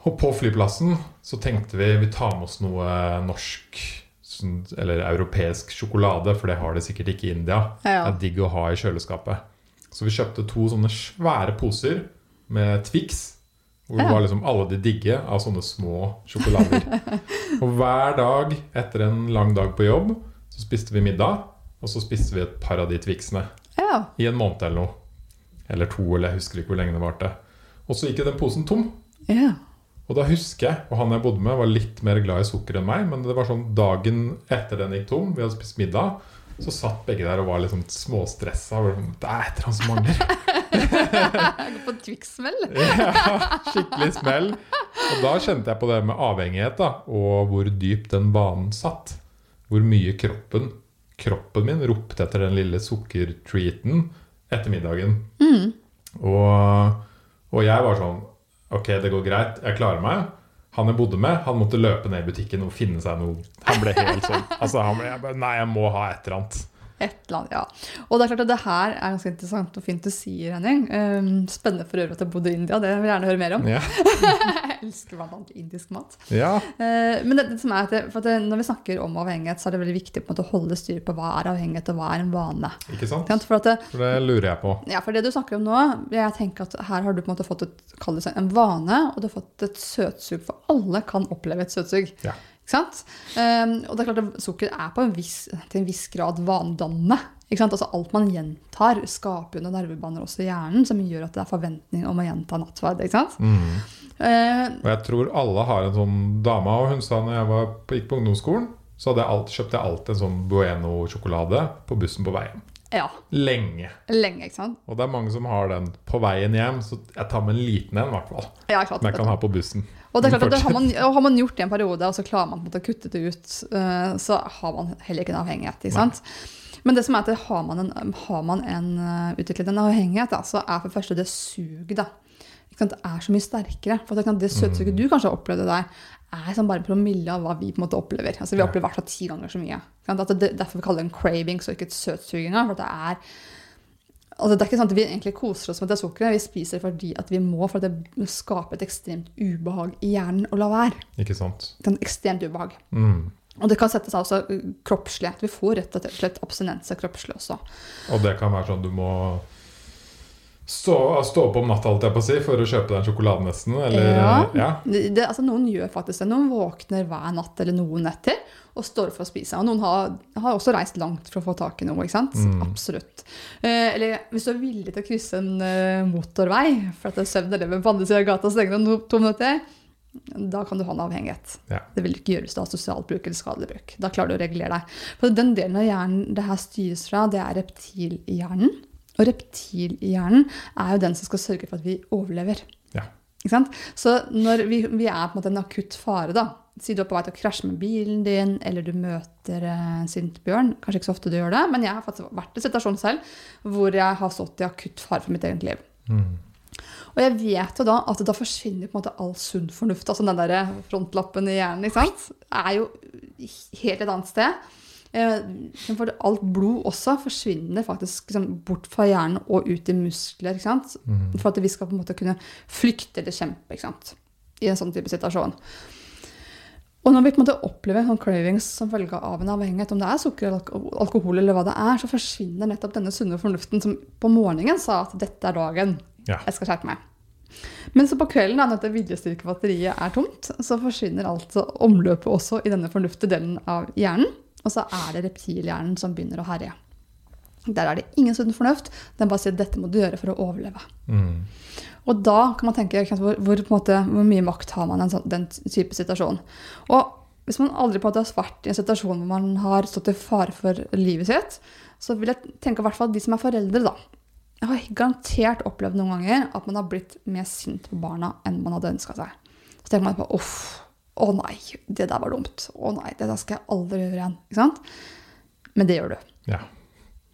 Og på flyplassen så tenkte vi vi tar med oss noe norsk sånn- eller europeisk sjokolade, for det har de sikkert ikke i India. Det Ja. er digg å ha i kjøleskapet. Så vi kjøpte to sånne svære poser med Twix. Hvor det var liksom alle de digge av sånne små sjokolader. og hver dag etter en lang dag på jobb så spiste vi middag. Og så spiste vi et par av de Twixene ja. i en måned eller noe. Eller to, eller jeg husker ikke hvor lenge det varte. Og så gikk den posen tom. ja. Og da husker jeg, og han jeg bodde med var litt mer glad i sukker enn meg, men det var sånn dagen etter den gikk tom, vi hadde spist middag, så satt begge der og var litt sånn småstressa. Det er et eller annet som mangler. Jeg går på Twix-smell. Ja, skikkelig smell. Og da kjente jeg på det med avhengighet, da, og hvor dypt den banen satt. Hvor mye kroppen kroppen min ropte etter den lille sukkertreaten etter middagen. Mm. Og, og jeg var sånn Ok, det går greit, jeg klarer meg. Han jeg bodde med, han måtte løpe ned i butikken og finne seg noe. Han ble helt sånn altså han ble, jeg bare, Nei, jeg må ha et eller annet. Et eller annet, ja. Og det er klart at det her er ganske interessant og fint du sier, Henning. Um, spennende for øvrig at jeg bodde i India, det vil jeg gjerne høre mer om. Ja. jeg elsker annet indisk mat. ja. Uh, men det, det som er at det, at det, når vi snakker om avhengighet, så er det veldig viktig måte, å holde styr på hva er avhengighet, og hva er en vane. Ikke sant? For, For det lurer jeg på. ja, for det du snakker om nå, jeg tenker at her har du på en måte fått et, en vane, og du har fått et søtsug, for alle kan oppleve et søtsug. Ja. Um, og det er klart at sukker er på en viss, til en viss grad vanedannende. Altså alt man gjentar, skaper noen nervebaner også i hjernen som gjør at det er forventning om å gjenta nattverd. Mm. Uh, Og jeg tror alle har en sånn dame, og hun sa når jeg var gikk på ungdomsskolen, så jeg alt, kjøpte jeg alltid en sånn Bueno-sjokolade på bussen på vei hjem. ja, Lenge. lenge, ikke sant? Og det er mange som har den på veien hjem, så jeg tar med en liten en, i hvert fall. Ja? Som jeg kan ha på bussen. Og det er klart at har, man, har man gjort det i en periode, og så klarer man på å kutte det ut, eh, så har man heller ikke en avhengighet. ikke sant? Men det som er at har man, en, har man en, eh, utviklet en avhengighet, da, så er for det første det suget. Det er så mye sterkere. For det, kan- det søtsuget du kanskje har opplevd der, er som bare en promille av hva vi på en måte opplever. Altså Vi opplever i hvert fall ti ganger så mye. Det, derfor vi kaller det en craving, så ikke et søtsug engang. For det er Altså, det er ikke sånn at vi egentlig koser oss med det sukkeret. Vi spiser fordi at vi må, for at det skaper et ekstremt ubehag i hjernen å la være. Ikke sant? Et ekstremt ubehag. Mm. Og det kan sette seg også kroppslig. Vi får rett og slett abstinense kroppslig også. Og det kan være sånn du må stå, stå opp om natta, holdt jeg på å si, for å kjøpe den sjokoladen nesten. Eller, Ja. ja. Det, altså, noen gjør faktisk det. Noen våkner hver natt eller noen netter og står for å spise. Og noen har, har også reist langt for å få tak i noe. ikke sant? Mm. Absolutt. Eh, eller hvis du er villig til å krysse en uh, motorvei for at søvn lever på andre siden av gata så lenge det er to minutter, da kan du ha en avhengighet. Ja. Det vil du ikke gjøre hvis du har sosialt bruk eller skadelig bruk. Da klarer du å regulere deg. For den delen av hjernen det her styres fra, det er reptilhjernen. Og reptilhjernen er jo den som skal sørge for at vi overlever. Ja. Ikke sant? Så når vi, vi er på en måte en akutt fare, da Si du er på vei til å krasje med bilen din, eller du møter eh, en sint bjørn. Kanskje ikke så ofte du gjør det, men jeg har faktisk vært i en situasjon selv hvor jeg har stått i akutt fare for mitt eget liv. Mm. Og jeg vet jo da at da forsvinner på en måte all sunn fornuft. Altså den der frontlappen i hjernen ikke sant? er jo helt et annet sted. Eh, For alt blod også forsvinner faktisk liksom bort fra hjernen og ut i muskler. Mm. For at vi skal på en måte kunne flykte eller kjempe i en sånn type situasjon. Og når vi på en måte opplever sånn cravings som følge av en avhengighet, om det er sukker eller alkohol, eller hva det er, så forsvinner nettopp denne sunne fornuften som på morgenen sa at dette er dagen. Ja. Jeg skal skjerpe meg. Men så på kvelden, da, dette viljestyrkebatteriet er tomt, så forsvinner altså omløpet også i denne fornuftige delen av hjernen. Og så er det reptilhjernen som begynner å herje. Der er det ingen sunn fornuft. Den bare sier 'dette må du gjøre for å overleve'. Mm. Og da kan man tenke hvor, hvor, måte, hvor mye makt har man i en sånn, den type situasjon. Og hvis man aldri på en måte har vært i en situasjon hvor man har stått i fare for livet sitt, så vil jeg tenke i hvert fall de som er foreldre, da. Jeg har garantert opplevd noen ganger at man har blitt mer sint på barna enn man hadde ønska seg. Så tenker man på uff, å nei, det der var dumt. Å nei, det der skal jeg aldri gjøre igjen. Ikke sant? Men det gjør du. Ja.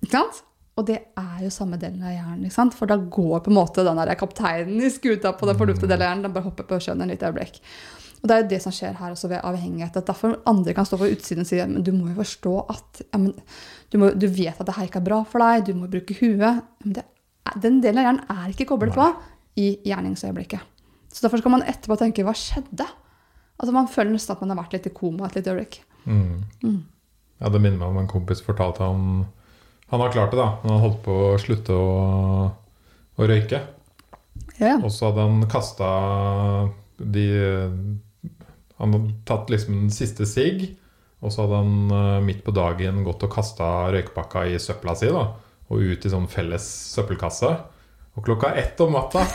Ikke sant? Og det er jo samme delen av hjernen. ikke sant? For da går på en måte den der kapteinen i skuta på den fornuftige delen av hjernen. Den bare hopper på sjøen et lite øyeblikk. Og det er jo det som skjer her også ved avhengighet. at Derfor andre kan stå på utsiden og si men du må jo forstå at ja, men, du, må, du vet at det her ikke er bra for deg, du må bruke huet. Men det, den delen av hjernen er ikke koblet på i gjerningsøyeblikket. Så derfor skal man etterpå tenke hva skjedde? Altså Man føler nesten at man har vært litt i koma et lite øyeblikk. Mm. Mm. ja, det minner meg om en kompis fortalte om Han har klart det, da. Men han holdt på å slutte å, å røyke. Yeah. Og så hadde han kasta de Han hadde tatt liksom den siste sigg, og så hadde han eh, midt på dagen gått og kasta røykepakka i søpla si, da. Og ut i sånn felles søppelkasse. Og klokka ett om natta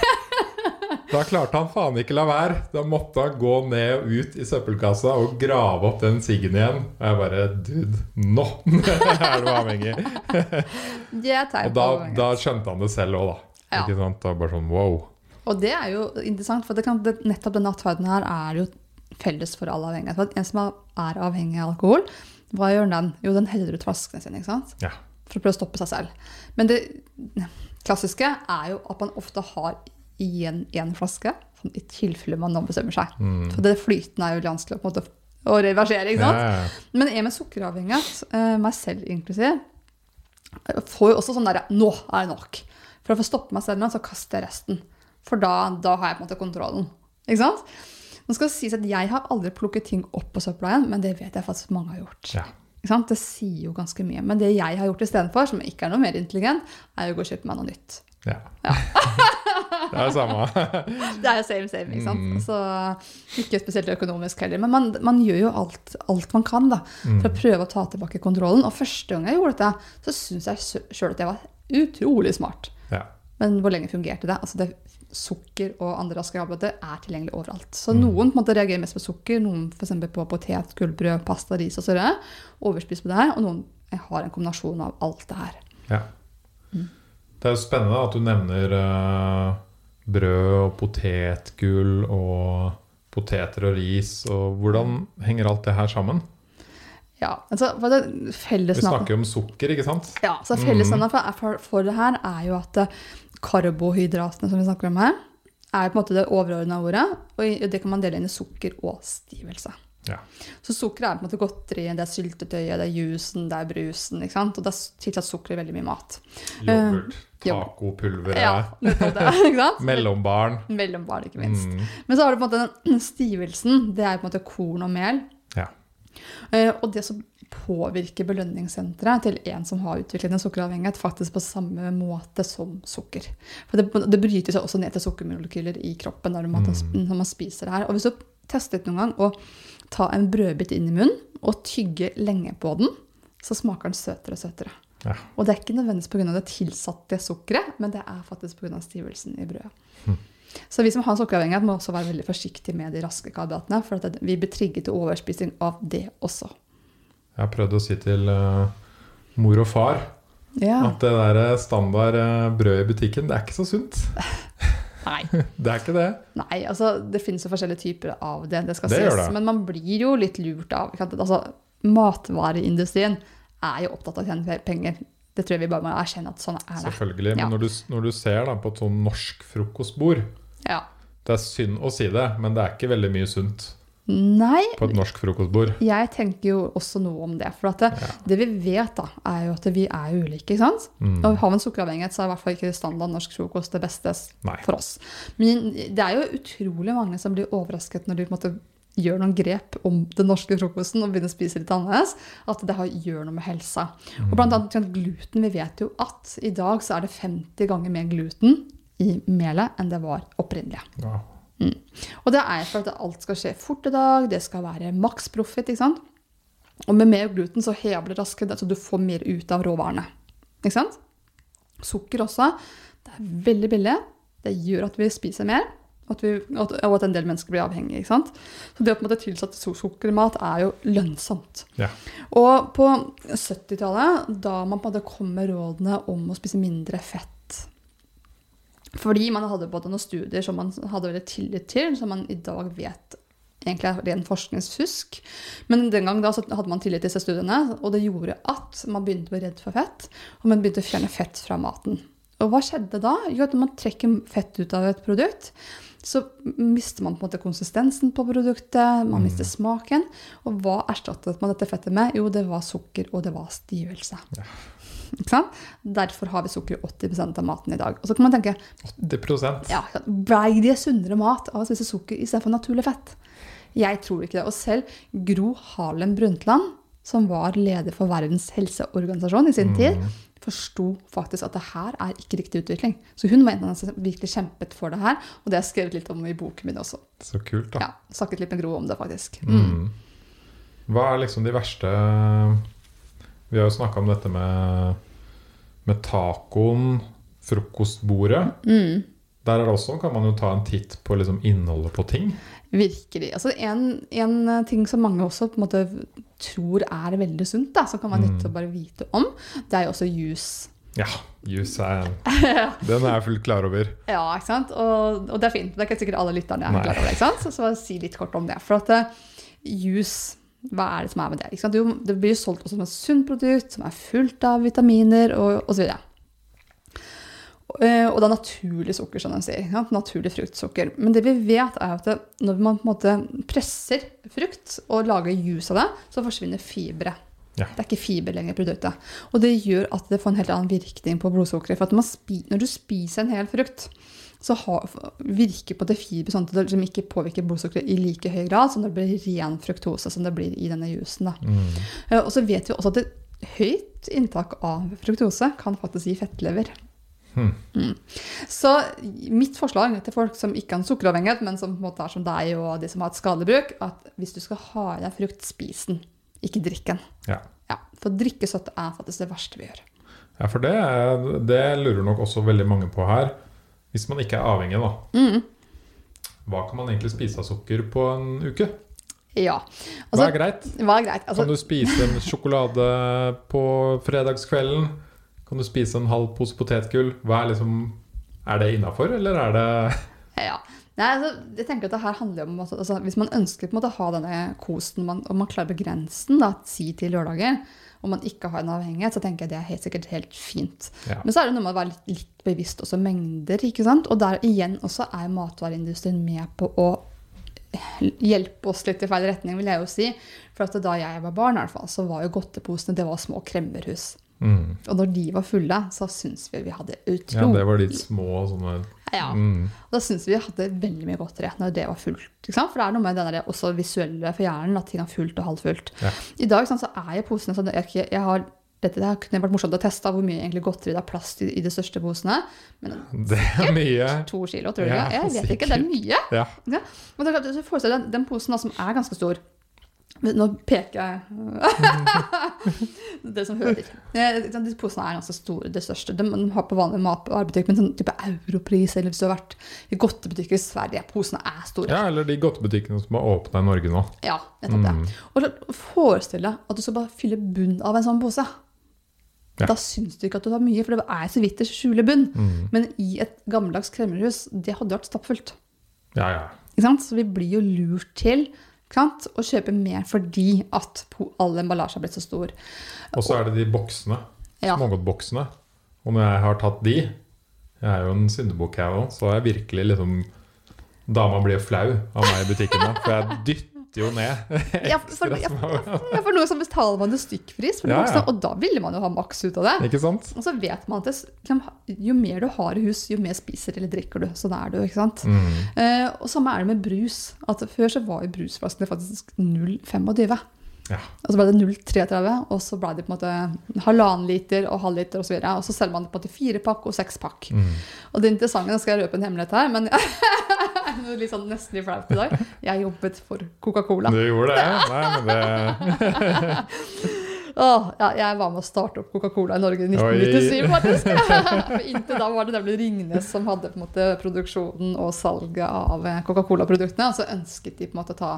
Da klarte han faen ikke la være. Da måtte han gå ned og ut i søppelkassa og grave opp den siggen igjen. Og jeg bare Dude, nå er du avhengig. Og da, da skjønte han det selv òg, da. Ja. Ikke sant? Da bare sånn wow. Og det er jo interessant, for det kan, det, nettopp denne atferden her er jo felles for alle avhengige. For en som er avhengig av alkohol, Hva gjør den? Jo, den heller ut flaskene sine, ikke sant? Ja. For å prøve å stoppe seg selv. Men det klassiske er jo at man ofte har igjen én flaske, sånn i tilfelle man nå bestemmer seg. For det flytende er jo vanskelig å, på en måte, å reversere, ikke sant? ja, ja. Men jeg med sukkeravhengighet, eh, meg selv inklusiv, eh, får jo også sånn derre Nå er det nok. For å få stoppe meg selv nå, så kaster jeg resten. For da, da har jeg på en måte kontrollen. Ikke sant? Nå skal det sies at Jeg har aldri plukket ting opp på søpla igjen, men det vet jeg faktisk mange har gjort. Ja. Det sier jo ganske mye. Men det jeg har gjort istedenfor, som ikke er noe mer intelligent, er å gå og kjøpe meg noe nytt. Ja. ja. det er det samme. Det er jo same, same. ikke sant? Mm. Så ikke spesielt økonomisk heller. Men man, man gjør jo alt, alt man kan da, Mm. for å prøve å ta tilbake kontrollen. Og første gang jeg gjorde dette, så syns jeg sjøl at jeg var utrolig smart. Ja. Men hvor lenge fungerte det? Altså det Sukker og andre raske karbohydrater er tilgjengelig overalt. Så Mm. noen på en måte reagerer mest på sukker, noen f.eks. på potet, gullbrød, pasta, ris og osv. Overspist på det her, og noen har en kombinasjon av alt det her. Ja. Det er jo spennende at du nevner uh, brød og potetgull og poteter og ris. Og hvordan henger alt det her sammen? Ja, altså Vi snakker jo om sukker, ikke sant? Ja, så Fellesnevneren for, for, for det her er jo at eh, karbohydratene som vi snakker om her, er på en måte det overordna ordet. Og det kan man dele inn i sukker og stivelse. Ja. Så sukker er på en måte godteri, det er syltetøyet, det er jusen, det er brusen. ikke sant? Og er tilsatt sukker i veldig mye mat. Yoghurt, jo. tacopulveret, Ja, det, mellombarn. Mellombarn, ikke minst. Mm. Men så har du på en måte den stivelsen. Det er på en måte korn og mel. Ja. Eh, Og det som påvirker belønningssenteret til en som har utviklet en sukkeravhengighet, faktisk på samme måte som sukker. For det, det bryter seg også ned til sukkermolekyler i kroppen når man, når man spiser det her. Og hvis du testet noen gang å ta en brødbit inn i munnen og tygge lenge på den, så smaker den søtere og søtere. Ja. Og det er ikke nødvendigvis pga. det tilsatte sukkeret, men det er faktisk pga. stivelsen i brødet. Så vi som har sukkeravhengighet, må også være veldig forsiktige med de raske karbohydratene, for at vi blir trigget til overspising av det også. Jeg har prøvd å si til uh, mor og far Ja. at det der standard uh, brød i butikken, det er ikke så sunt. Nei. Det er ikke det. Nei, altså det finnes jo forskjellige typer av det, det skal Det ses, det. Men man blir jo litt lurt av? Altså, Matvareindustrien er jo opptatt av å tjene penger. Det tror jeg vi bare må erkjenne at sånn er det. Selvfølgelig. Men Ja. når, du, når du ser da, på et sånn norsk frokostbord Ja. Det er synd å si det, men det er ikke veldig mye sunt Nei, på et norsk frokostbord. jeg tenker jo også noe om det. For at det, Ja. det vi vet, da, er jo at vi er ulike. ikke sant? Mm. Og har vi en sukkeravhengighet, så er i hvert fall ikke standard norsk frokost det beste Nei. for oss. Men det er jo utrolig mange som blir overrasket når de på en måte gjør noen grep om den norske frokosten og begynner å spise litt annerledes, at det har, gjør noe med helsa. Og blant annet ikke sant, gluten. Vi vet jo at i dag så er det 50 ganger mer gluten i melet enn det var opprinnelig. Ja. Og det er for at alt skal skje fort i dag, det skal være maks profit, ikke sant? Og med mer gluten så hever det raskere, så du får mer ut av råvarene. Ikke sant? Sukker også. Det er veldig billig. Det gjør at vi spiser mer, og at, vi, og at en del mennesker blir avhengige. ikke sant? Så det å på en måte tilsette su- sukker i mat er jo lønnsomt. Ja. Og på 70-tallet, da man på en måte kom med rådene om å spise mindre fett fordi man hadde både noen studier som man hadde veldig tillit til, som man i dag vet egentlig er ren forskningsfusk. Men den gang da så hadde man tillit til disse studiene, og det gjorde at man begynte å bli redd for fett, og man begynte å fjerne fett fra maten. Og hva skjedde da? Jo, at når man trekker fett ut av et produkt, så mister man på en måte konsistensen på produktet, man mister smaken. Og hva erstattet man dette fettet med? Jo, det var sukker, og det var stivelse. Sant? Derfor har vi sukker i 80% av maten i dag. Og så kan man tenke 80% ja, Blei det sunnere mat av å spise sukker istedenfor naturlig fett? Jeg tror ikke det. Og selv Gro Harlem Brundtland, som var leder for Verdens helseorganisasjon i sin tid, forsto faktisk at det her er ikke riktig utvikling. Så hun var en av dem som virkelig kjempet for det her, og det har jeg skrevet litt om i boken min også. Så kult, da. Ja, Snakket litt med Gro om det, faktisk. Mm. Hva er liksom de verste Vi har jo snakka om dette med, med tacoen, frokostbordet. Mm. Der er det også, kan man jo ta en titt på liksom innholdet på ting. Virkelig. Altså en, en ting som mange også på en måte tror er veldig sunt, da, som kan være nyttig å bare vite om, det er jo også juice. Ja, juice er Den er jeg fullt klar over. Ja, ikke sant? Og, og det er fint. Det er ikke sikkert alle lytterne er Nei. klar over ikke sant? Så, så si litt kort om det. For at uh, juice Hva er det som er med det? Jo, det blir jo solgt som et sunt produkt, som er fullt av vitaminer og osv. Og, Og det er naturlig sukker, som de sier. sant? Naturlig fruktsukker. Men det vi vet, er at det, når man på en måte presser frukt og lager juice av det, så forsvinner fibre. Ja. Det er ikke fiber lenger i produktet. Og det gjør at det får en helt annen virkning på blodsukkeret. For når du spiser en hel frukt, så har, virker på det fiber sånn at det liksom ikke påvirker blodsukkeret i like høy grad som det blir ren fruktose som det blir i denne jusen. Mm. Eh, Og så vet vi også at et høyt inntak av fruktose kan faktisk gi fettlever. Hmm. Mm. Så mitt forslag til folk som ikke har en sukkeravhengighet, men som på en måte er som deg og de som har et skadebruk, at hvis du skal ha i deg frukt, spis den, ikke drikk den. Ja. Ja, for drikkesøtt er faktisk det verste vi gjør. ja, for det, det lurer nok også veldig mange på her. Hvis man ikke er avhengig, da. Mm. Hva kan man egentlig spise av sukker på en uke? Ja. Hva Altså, er greit? hva er greit? Altså, Kan du spise en sjokolade på fredagskvelden? Kan du spise en halv pose potetgull? Hva er liksom Er det innafor, eller er det Ja. Nei, altså, jeg tenker at det her handler om altså, altså, Hvis man ønsker på en måte å ha denne kosen, man, og man klarer å begrense den da, si til lørdager, og man ikke har en avhengighet, så tenker jeg det er helt sikkert helt fint. Ja. Men så er det noe med å være litt, litt bevisst også mengder, ikke sant? Og der igjen også er matvareindustrien med på å hjelpe oss litt i feil retning, vil jeg jo si. For da jeg var barn, i hvert fall, så var jo godteposene det var små kremmerhus. mm. Og når de var fulle, så syns vi vi hadde utrolig Ja, det var litt små sånne ja. mm. Og da syns vi vi hadde veldig mye godteri når det var fullt. For det er noe med den der også visuelle for hjernen, at ting er fullt og halvfullt. Ja. I dag sant, så er jo posene sånn jeg, jeg har, dette det kunne vært morsomt å teste hvor mye egentlig godteri det er plass til i de største posene. Men Det er mye. to kilo, tror du Ja? Jeg vet ikke, det er mye. Ja. Ja. Men det er klart, så den, den posen da, som er ganske stor. Men Nå peker jeg Det som hører. De posene er ganske store, det største. De de har på vanlig matvarebutikk, men sånn type europris, eller hvis du har vært i godtebutikker i Sverige. Posene er store. ja, eller de godtebutikkene som har åpna i Norge nå. Ja, nettopp det. Mm. Og forestill deg at du skal bare fylle bunn av en sånn pose. Ja. Da syns du ikke at du har mye, for det er så vidt det skjuler bunn. Mm. Men i et gammeldags kremmerhus, det hadde vært stappfullt. Ja, ja. Ikke sant? Så vi blir jo lurt til å kjøpe mer fordi at all emballasje har blitt så stor. Og så er det de boksene. Ja. Smågodtboksene. Og når jeg har tatt de Jeg er jo en syndebukk, jeg òg, så er jeg virkelig liksom Dama blir flau av meg i butikken for jeg dytter jo ned Ja, for, ja, ja, for noe som betaler man jo stykkpris, Ja, ja. og da ville man jo ha maks ut av det. Ikke sant? Og så vet man at det, liksom, jo mer du har i hus, jo mer spiser eller drikker du. Sånn er det jo, ikke sant. Mm. Eh, og samme er det med brus. At Før så var jo brusflaskene faktisk 0,25. Ja. Og så ble det 0,33, og så ble det på en måte halvannen liter og halv liter osv. Og, så og så selger man det på en måte fire pakk og seks pakk. Mm. Og det interessante, nå skal jeg røpe en hemmelighet her, men litt sånn nesten litt flaut i dag. Jeg jobbet for Coca-Cola. Du gjorde det? Nei, men det Åh, ja, jeg var med å starte opp Coca-Cola i Norge i 1997, faktisk. For Inntil da var det nemlig Ringnes som hadde på en måte produksjonen og salget av eh, Coca-Cola-produktene. Og så ønsket de på en måte å ta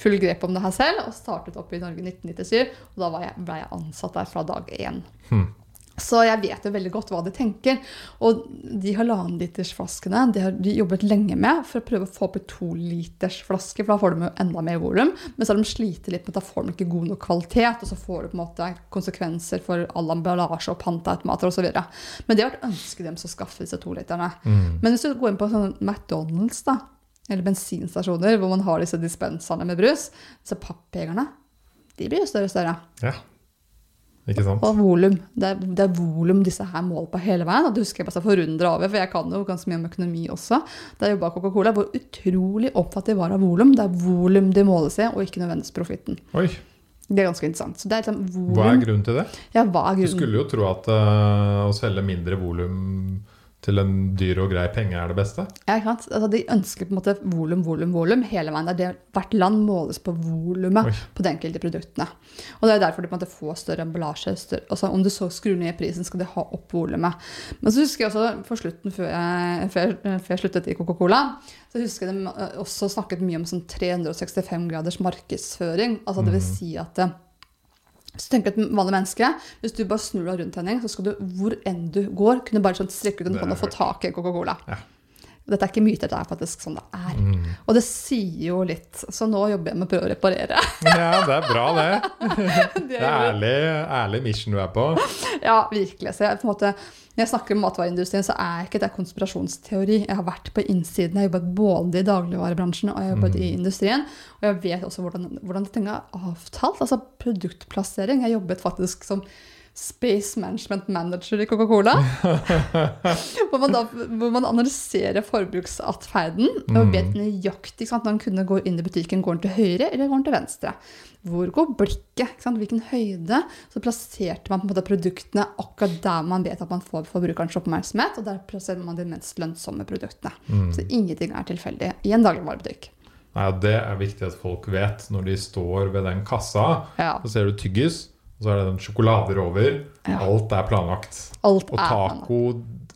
full grep om det her selv, og startet opp i Norge i 1997. Og da ble jeg ansatt der fra dag én. Hmm. Så jeg vet jo veldig godt hva de tenker. Og de halvannenlitersflaskene de har de jobbet lenge med for å prøve å få opp i tolitersflasker, for da får de jo enda mer volum. Men så har de slitt litt med at da får de ikke god nok kvalitet, og så får det på en måte konsekvenser for all emballasje og panteautomater osv. Men det har vært ønsket deres å skaffe disse toliterne. mm. Men hvis du går inn på sånn McDonald's, da, eller bensinstasjoner hvor man har disse dispenserne med brus, så pappjegerne, de blir jo større og større. Ja. Og volum. Det er, det er volum disse her måler på hele veien. Og det husker jeg bare forundra over, for jeg kan jo ganske mye om økonomi også. Da jeg jobba Coca-Cola, hvor utrolig opptatt de var av volum. Det er volum de måles i, og ikke nødvendigvis profitten. Oi, Det er ganske interessant. Så det er liksom hva er grunnen til det? Ja, hva er grunnen? Du skulle jo tro at uh, å selge mindre volum til en dyr og grei penge er det beste. Ja, ikke sant? Altså, de ønsker på en måte volum, volum, volum hele veien. Det er hvert land måles på volumet på de enkelte produktene. Og det er derfor de på en måte får større emballasje. Større, altså, om du så skrur ned prisen, skal de ha opp volumet. Men så husker jeg også for slutten, før jeg, før, før jeg sluttet i Coca-Cola, så husker jeg de eh, også snakket mye om sånn 365 graders markedsføring. Altså det vil Mm. si at eh, så tenk et vanlig menneske, Hvis du bare snur deg rundt, Henning, så skal du hvor enn du går, kunne bare sånn strekke ut en hånd og få tak i Coca-Cola. Ja. Dette er ikke myter, det er faktisk sånn det er. Mm. Og det sier jo litt, så nå jobber jeg med å prøve å reparere. Ja, det er bra, det. Det er ærlig, ærlig mission du er på. Ja, virkelig. Så jeg, på en måte, når jeg snakker om matvareindustrien, så er ikke det konspirasjonsteori. Jeg har vært på innsiden. Jeg har jobbet både i dagligvarebransjen og jeg har jobbet i industrien. Og jeg vet også hvordan, hvordan ting er avtalt. Altså produktplassering. Jeg jobbet faktisk som Space Management Manager i Coca-Cola. hvor, man hvor man analyserer forbruksatferden og vet nøyaktig sant, når en kunde går inn i butikken, går den til høyre eller går den til venstre. Hvor går blikket? Hvilken høyde? Så plasserte man på en måte produktene akkurat der man vet at man får forbrukerens oppmerksomhet, og der plasserer man de mest lønnsomme produktene. Så ingenting er tilfeldig i en dagligvarebutikk. Nei, Det er viktig at folk vet når de står ved den kassa. Ja. Så ser du tyggis, og så er det den sjokolader over. Ja. Alt er planlagt. Alt Og taco,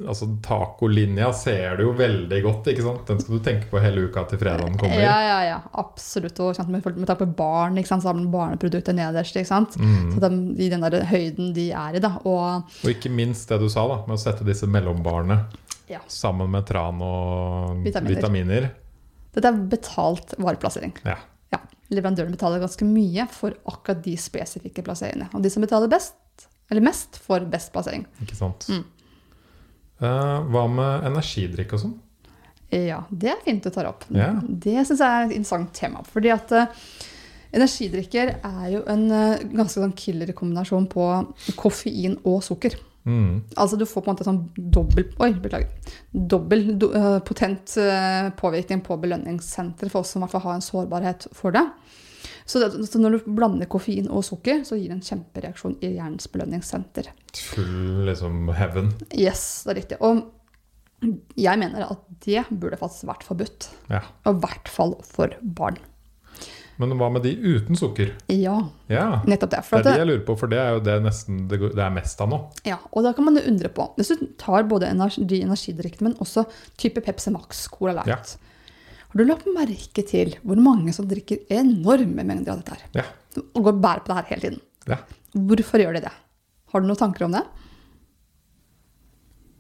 altså tacolinja ser du jo veldig godt. ikke sant? Den skal du tenke på hele uka til fredagen kommer. Ja, ja, ja, absolutt. Og sant, med, med tanke på barn, ikke sant, så har man barneprodukter nederst. ikke sant? Mm. Så de, I den der høyden de er i. da. Og Og ikke minst det du sa, da, med å sette disse mellombarene Ja. sammen med tran og Vitaminer. vitaminer. dette er betalt vareplassering. Ja. Leverandørene betaler ganske mye for akkurat de spesifikke plasseringene. Og de som betaler best, eller mest, får best plassering. Ikke sant? Mm. Uh, hva med energidrikk og sånn? Ja, det er fint du tar opp. Yeah. Det syns jeg er et interessant tema. fordi at uh, energidrikker er jo en uh, ganske sånn killer kombinasjon på koffein og sukker. Mm. Altså du får på en måte sånn dobbel Oi, beklager. Dobbel do, uh, potent uh, påvirkning på belønningssenteret for oss som i hvert fall har en sårbarhet for det. Så, det, så når du blander koffein og sukker, så gir det en kjempereaksjon i hjernens belønningssenter. Full liksom heaven. Yes, det er riktig. Og jeg mener at det burde faktisk vært forbudt. Ja. Og i hvert fall for barn. Men hva med de uten sukker? Ja, Ja, nettopp det. det er de det, jeg lurer på, for det er jo det nesten det er mest av nå. ja, og da kan man jo undre på Hvis du tar både energi, de energidrikkene, men også type Pepsi Max, Cola Light Ja. Har du lagt merke til hvor mange som drikker enorme mengder av dette her? Ja. Og går og bærer på det her hele tiden. ja. Hvorfor gjør de det? Har du noen tanker om det?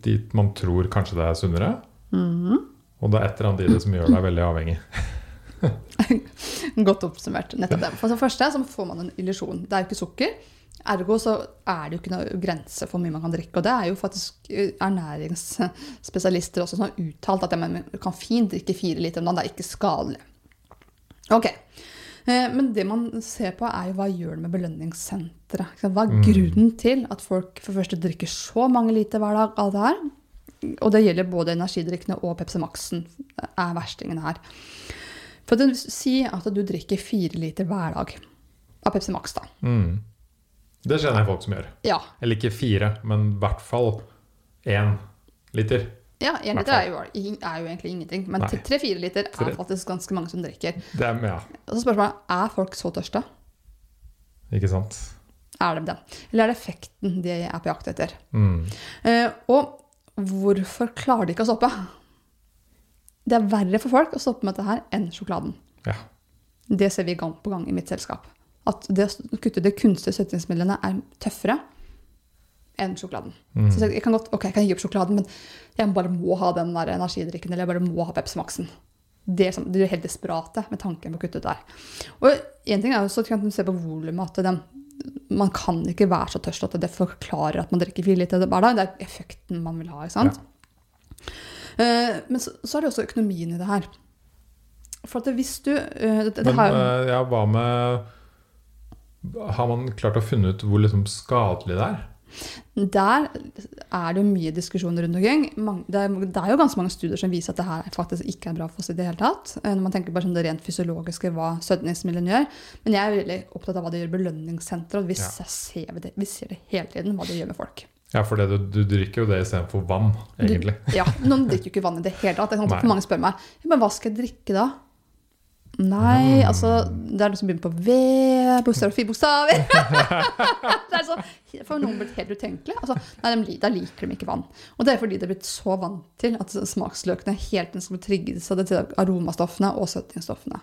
Dit man tror kanskje det er sunnere. Mhm. Og det er et eller annet i det som gjør deg veldig avhengig. Godt oppsummert. nettopp det. For det første så får man en illusjon. Det er jo ikke sukker. Ergo så er det jo ikke noe grense for hvor mye man kan drikke. Og det er jo faktisk eh, ernæringsspesialister også som har uttalt at man kan fint drikke fire liter om dagen. Det er ikke skadelig. Ok. Eh, Men det man ser på, er jo hva gjør det med belønningssenteret. Hva er grunnen til at folk for første drikker så mange liter hver dag av det her? Og det gjelder både energidrikkene og Pepsi Max-en er verstingen her. For at du, Si at du drikker fire liter hver dag av Pepsi Max. da. Mm. Det kjenner jeg folk som gjør. Ja, Eller ikke fire, men i hvert fall én liter. ja én liter er jo, er jo egentlig ingenting. Men tre-fire liter er Tre- faktisk ganske mange som drikker. Det ja, Og så spørsmålet er folk så tørste. ikke sant? Er de det? Eller er det effekten de er på jakt etter? Mm. Uh, og hvorfor klarer de ikke å stoppe? Det er verre for folk å stoppe med dette her enn sjokoladen. Ja. Det ser vi gang på gang i mitt selskap. At det å kutte de kunstige søtningsmidlene er tøffere enn sjokoladen. Mm. Så jeg kan godt, ok, jeg kan gi opp sjokoladen, men jeg bare må ha den der energidrikken, eller jeg bare må ha Pepsi Max-en. Det er, sånn- de er helt desperate med tanken på å kutte ut der. Og en ting er jo så kan du se på volumet at den, man kan ikke være så tørst at det forklarer at man drikker fire liter hver dag. Det er effekten man vil ha. ikke sant? Eh, men så, så er det også økonomien i det her. For at hvis du eh, det, Men her, eh, ja, hva med Har man klart å finne ut hvor liksom skadelig det er? Der er det jo mye diskusjon rundt omkring. Det er, jo ganske mange studier som viser at det her faktisk ikke er bra for oss i det hele tatt. eh, Når man tenker bare sånn det rent fysiologiske, hva søtningsmidlene gjør. Men jeg er veldig opptatt av hva det gjør i belønningssenteret. Og vi, Ja. ser det, vi ser det hele tiden, hva det gjør med folk. Ja, for det, du, du drikker jo det istedenfor vann, egentlig. Du, ja, Noen drikker jo ikke vann i det hele tatt. At mange spør meg men hva skal jeg drikke da. Nei, Mm. altså Det er noe som begynner på V, bokstaver og fire bokstaver. det er sånn, For noen blir det helt utenkelig. Altså, nei, de, Da liker de ikke vann. Og det er fordi de er blitt så vant til at smaksløkene helt skal bli trigget av aromastoffene og søtningsstoffene.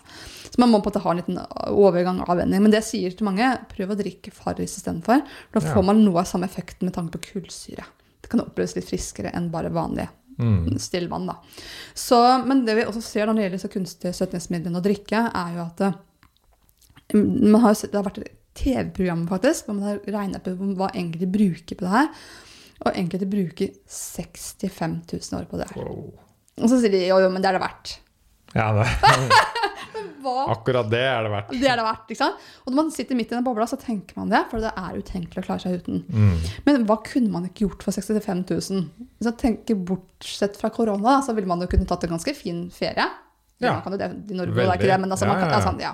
Så man må på en måte ha en liten overgang og avvenning. Men det jeg sier til mange, prøv å drikke Farris istedenfor. Da Ja. får man noe av samme effekten med tanke på kullsyre. Det kan oppleves litt friskere enn bare vanlig Mm. Stillvann, da. Så, men det vi også ser når det gjelder så kunstige søtningsmidlene å drikke, er jo at det man har, det har vært et TV-program faktisk, hvor man har regna på hva enkelte bruker på det her. Og enkelte bruker 65 000 år på det her. Wow. Og så sier de jo, jo, men det er det verdt. Ja, det, akkurat det er det verdt. Det er det verdt, ikke sant? Og når man sitter midt i den bobla, så tenker man det, for det er utenkelig å klare seg uten. Mm. Men hva kunne man ikke gjort for 65 000? Hvis jeg tenker bortsett fra korona, så ville man jo kunne tatt en ganske fin ferie. Ja. Man kan jo det i Norge, Veldig. det er ikke det, men altså, man kan, ja, ja. ja, sånn, ja.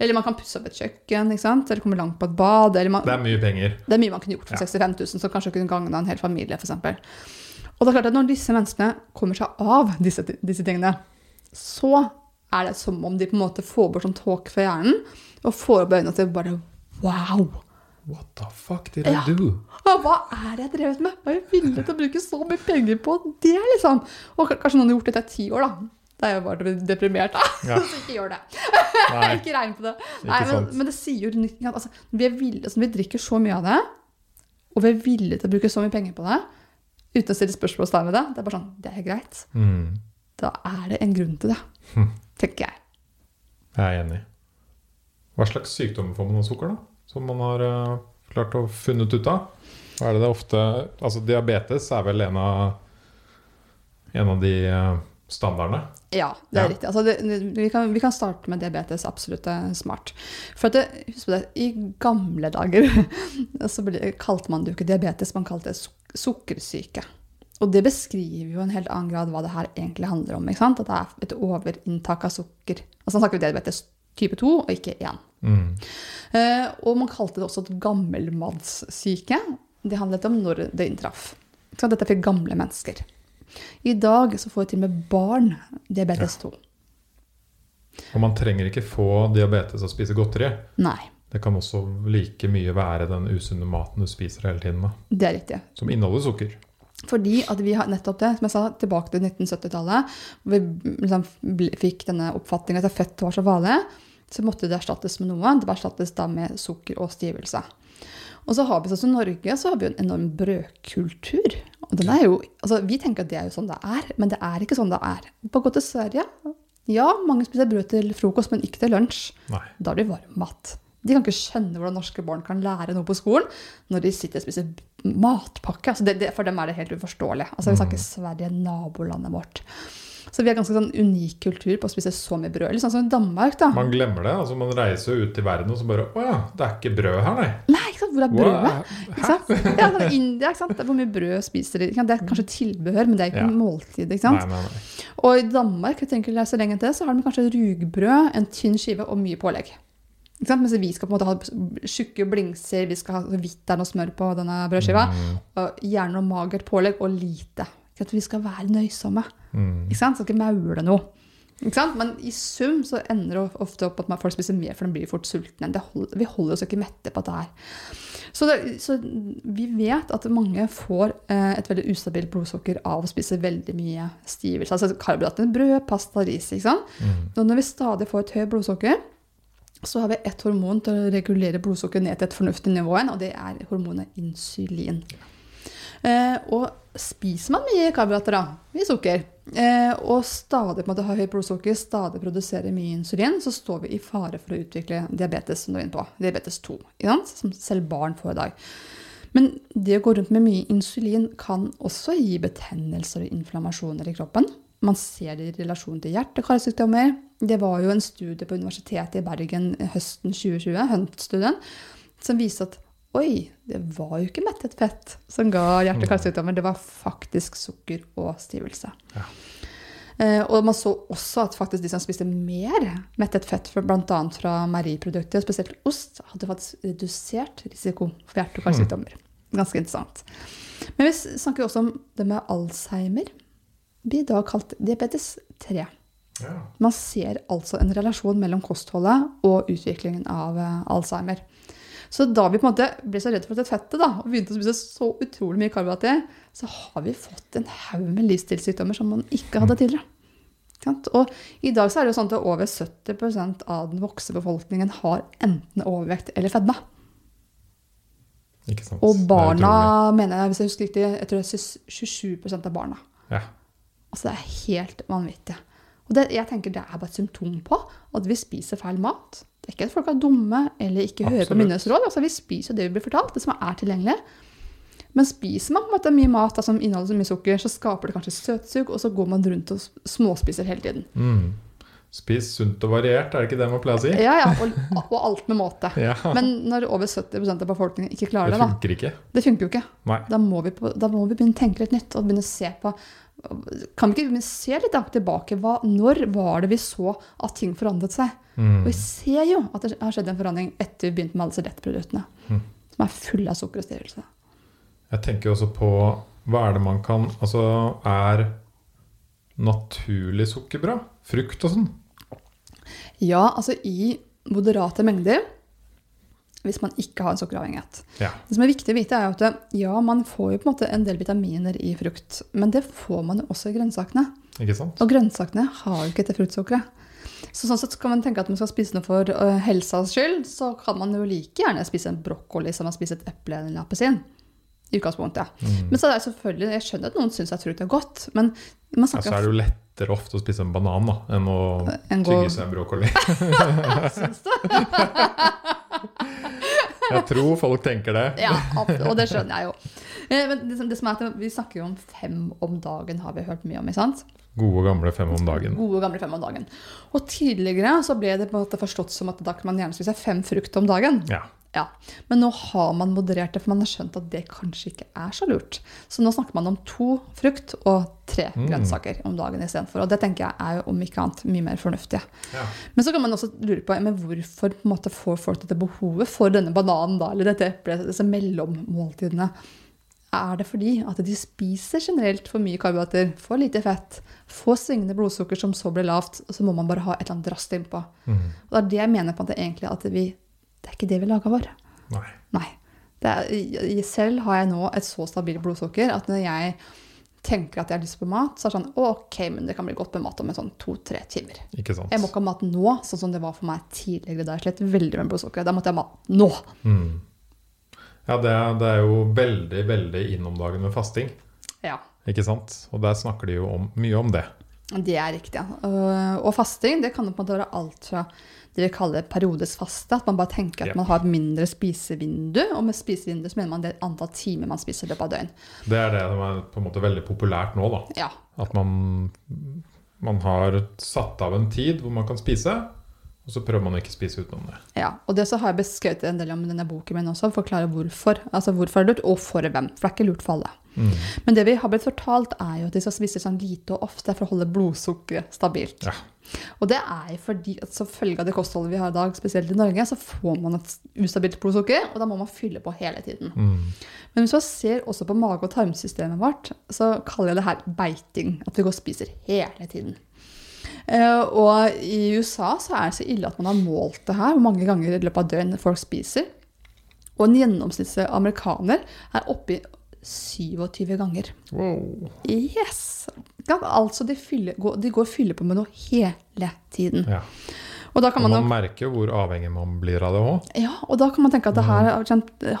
Eller man kan pusse opp et kjøkken, ikke sant? eller komme langt på et bad. Eller man, Det er mye penger. det er mye man kunne gjort for Ja. 65 000, som kanskje kunne gagna en hel familie, f.eks. Og det er klart at når disse menneskene kommer seg av disse, disse tingene, så er det som om de på en måte får bort sånn tåke fra hjernen, og får opp øynene til bare Wow! What the fuck did I do? Ja, Hva er det jeg drevet med? Hva er jeg villig til å bruke så mye penger på det, liksom? Og kanskje noen har gjort dette i ti år, da. Da er jeg bare deprimert, da. Ja. Så ikke gjør det. Ikke regn på det. Nei, men, men det sier jo altså, vi, villige, altså, vi drikker så mye av det, og vi er villige til å bruke så mye penger på det, uten å stille spørsmålstegn ved det. Det er bare sånn Det er greit. Mm. Da er det en grunn til det, Hm. tenker jeg. Jeg er enig. Hva slags sykdommer får man av sukker, da? Som man har uh, klart å funnet ut av? Hva er det det ofte Altså, diabetes er vel en av, en av de eh, standardene. Ja, det er Ja. riktig. Altså, det, vi, kan, vi kan starte med diabetes. Absolutt er smart. For det, husk på det, I gamle dager så ble, kalte man det jo ikke diabetes, man kalte det suk sukkersyke. Og det beskriver jo en helt annen grad hva det her egentlig handler om. At det er et overinntak av sukker. Altså snakker vi diabetes type 2 og ikke 1. Mm. Uh, og man kalte det også et gammelmannssyke. Det handlet om når det inntraff. Så dette fikk gamle mennesker. I dag så får til og med barn diabetes 2. Og man trenger ikke få diabetes av å spise godteri. Nei, Det kan også like mye være den usunne maten du spiser hele tiden, da, det er riktig. som inneholder sukker. Fordi at vi har nettopp det, som jeg sa, tilbake til 1970-tallet, hvor vi liksom fikk denne oppfatningen at fett var så vanlig, så måtte det erstattes med noe. Det erstattes da med sukker og stivelse. Og så har vi sånn som Norge, så har vi jo en enorm brødkultur. Og jo, altså Vi tenker at det er jo sånn det er, men det er ikke sånn det er. På gå til Sverige, ja, mange spiser brød til frokost, men ikke til lunsj. Nei. Da er det varm mat. De kan ikke skjønne hvordan norske barn kan lære noe på skolen når de sitter og spiser matpakke. Altså det, det, for dem er det helt uforståelig. Altså Vi snakker Sverige, nabolandet vårt. Så vi har ganske sånn unik kultur på å spise så mye brød. Litt sånn som i Danmark, da. Man glemmer det. altså Man reiser jo ut i verden og så bare Å ja, det er ikke brød her, nei. Nei, ikke sant? Hvor er brødet? Ikke sant? Ja, sånn i India, ikke sant? Er Hvor mye brød spiser de? Det er kanskje tilbehør, men det er ikke Ja. måltid. ikke sant? Nei, nei, nei. Og i Danmark jeg tenker så lenge til, så har de kanskje rugbrød, en tynn skive og mye pålegg. Mens vi skal på en måte ha tjukke blingser, vi skal ha hvitt der er noe smør på denne brødskiva. Mm, Og gjerne noe magert pålegg og lite. Vi skal være nøysomme. Mm. Ikke sant? Skal ikke maule noe. Ikke sant? Men i sum så ender det ofte opp at man- folk spiser mer, for de blir fort sultne. Det holder, vi holder oss ikke mette på dette her. Så, det, så vi vet at mange får eh, et veldig ustabilt blodsukker av å spise veldig mye stivelse. Altså karbohydrater, brød, pasta, ris. ikke sant? Mm. Og når vi stadig får et høyt blodsukker, så har vi ett hormon til å regulere blodsukkeret ned til et fornuftig nivå igjen, og det er hormonet insulin. Eh, og spiser man mye karbohydrater, da, mye sukker, eh, og stadig måte har høyt blodsukker, stadig produserer mye insulin, så står vi i fare for å utvikle diabetes, som du er inne på. Diabetes 2, sant? som selv barn får i dag. Men det å gå rundt med mye insulin kan også gi betennelser og inflammasjoner i kroppen. Man ser det i relasjon til hjerte- og karsykdommer. Det var jo en studie på Universitetet i Bergen høsten 2020, Hunt-studien, som viste at oi, det var jo ikke mettet fett som ga hjerte- og karsykdommer, det var faktisk sukker og stivelse. Ja. Eh, og man så også at faktisk de som spiste mer mettet fett, bl.a. fra meieriprodukter, spesielt ost, hadde faktisk redusert risiko for hjerte- og karsykdommer. Ganske interessant. Men vi snakker også om det med Alzheimer. blir da kalt diabetes 3. Ja. Man ser altså en relasjon mellom kostholdet og utviklingen av eh, Alzheimer. Så da vi på en måte ble så redde for det fettet da, og begynte å spise så utrolig mye karbohydrater, så har vi fått en haug med livsstilssykdommer som man ikke hadde tidligere. Og i dag så er det jo sånn at over 70% av den voksne befolkningen har enten overvekt eller fedme. Og barna, mener jeg, hvis jeg husker riktig, jeg tror det er 27% av barna Ja. Altså, det er helt vanvittig. Og det, jeg tenker det er bare et symptom på at vi spiser feil mat. Det er ikke at folk er dumme eller ikke hører på Absolutt. myndighetsråd. Altså, vi spiser det vi blir fortalt, det som er tilgjengelig. Men spiser man måte mye mat da, som inneholder så mye sukker, så skaper det kanskje søtsug, og så går man rundt og småspiser hele tiden. Mm. Spis sunt og variert, er det ikke det man pleier å si? Ja, ja, og, og alt med måte. Ja. Men når over 70% av befolkningen ikke klarer Det da, det funker jo ikke. Nei. Da må, vi på, da må vi begynne å tenke litt nytt og begynne å se på Kan vi ikke se litt tilbake? Hva, når var det vi så at ting forandret seg? Mm. Og vi ser jo at det har skjedd en forandring etter vi begynte med alle disse lettproduktene. Mm. Som er fulle av sukker og stivelse. Jeg tenker også på hva er det man kan Altså, er naturlig sukker bra? Frukt og sånn? Ja, altså i moderate mengder hvis man ikke har en sukkeravhengighet. Ja. Det som er viktig å vite, er at ja, man får jo på en måte en del vitaminer i frukt, men det får man jo også i grønnsakene. Ikke sant? Og grønnsakene har jo ikke dette fruktsukkeret. Så sånn sett kan man tenke at man skal spise noe for uh, helsas skyld, så kan man jo like gjerne spise en brokkoli som man spiser et eple eller en appelsin. I utgangspunktet. Mm. Men så er det selvfølgelig, jeg skjønner at noen syns at frukt er godt, men man snakker Ja, så er det jo lettere ofte å spise en banan da, enn å en tygge seg en brokkoli. Syns du? Jeg tror folk tenker det. Ja, og det skjønner jeg jo. Eh, Men det, som- det som er at Vi snakker jo om fem om dagen, har vi hørt mye om. ikke sant? Gode, gamle fem om dagen. Gode, gamle fem om dagen. Og tidligere så ble det på en måte forstått som at da kan man gjerne spise fem frukt om dagen. Ja. Ja, Men nå har man moderert det, for man har skjønt at det kanskje ikke er så lurt. Så nå snakker man om to frukt og tre Mm. grønnsaker om dagen istedenfor. Og det tenker jeg er jo om ikke annet mye mer fornuftig. ja. Men så kan man også lure på men hvorfor på en måte, får folk dette behovet for denne bananen da, eller dette eplet, disse mellommåltidene. Er det fordi at de spiser generelt for mye karbohydrater, for lite fett, får svingende blodsukker som så blir lavt, og så må man bare ha et eller annet raskt innpå? Mm. Og det er det jeg mener på at, egentlig at vi Det er ikke det vi laga vår. Nei. Nei. Det er, selv har jeg nå et så stabilt blodsukker at når jeg tenker at jeg har lyst på mat, så er det sånn OK, men det kan bli godt med mat om en sånn to-tre timer. Ikke sant? Jeg må ikke ha mat nå, sånn som det var for meg tidligere da jeg slet veldig med blodsukkeret. Da måtte jeg ha mat nå. Mm. Ja, det er, det er jo veldig, veldig inn om dagen med fasting. Ja, Ikke sant? Og der snakker de jo om, mye om det. Det er riktig. ja. Og- Og fasting det kan jo på en måte være alt fra det vi kaller periodisk faste. At man bare tenker at Ja. man har et mindre spisevindu. Og med spisevindu så mener man det antall timer man spiser i løpet av døgn. Det er det som er på en måte veldig populært nå, da. Ja, At man, man har satt av en tid hvor man kan spise, og så prøver man å ikke spise utenom det. Ja, og det så har jeg beskrevet en del om denne boken min også, forklare hvorfor. Altså hvorfor er det lurt, og for hvem. For det er ikke lurt for alle. Mm. Men det vi har blitt fortalt, er jo at de skal spise sånn lite og ofte for å holde blodsukkeret stabilt. Ja. Og det er fordi at som følge av det kostholdet vi har i dag, spesielt i Norge, så får man et ustabilt blodsukker, og da må man fylle på hele tiden. Mm. Men hvis man ser også på mage- og tarmsystemet vårt, så kaller jeg det her beiting. At vi går og spiser hele tiden. Eh, og i USA så er det så ille at man har målt det her, hvor mange ganger i løpet av døgnet folk spiser. Og en gjennomsnittlig amerikaner er oppe i 27 ganger. Wow. Yes! Altså de, fyller, går- de går og fyller på med noe hele tiden. Ja. Og da kan man man merker hvor avhengig man blir av det òg. ja, og da kan man tenke at det her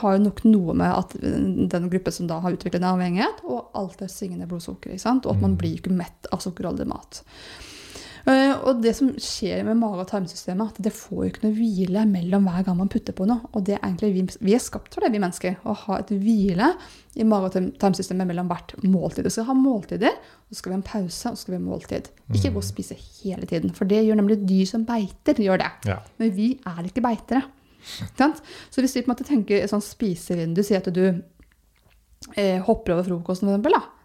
har jo nok noe med at uh, den gruppen som da har utviklet en avhengighet, og alt det syngende blodsukkeret, og at man blir ikke mett av sukkerholdig mat. Eh, og det som skjer med mage- og tarmsystemet, at det får jo ikke noe hvile mellom hver gang man putter på noe. Og det er egentlig vi, vi er skapt for det, vi mennesker. Å ha et hvile i mage- og tarmsystemet mellom hvert måltid. Vi skal ha måltider, så skal vi ha en pause, og så skal vi ha måltid. Ikke gå og spise hele tiden, for det gjør nemlig dyr som beiter. gjør det. Ja. Men vi er ikke beitere. Så hvis vi på en måte tenker sånn spisevindu, sier at du eh, hopper over frokosten, for eksempel, da,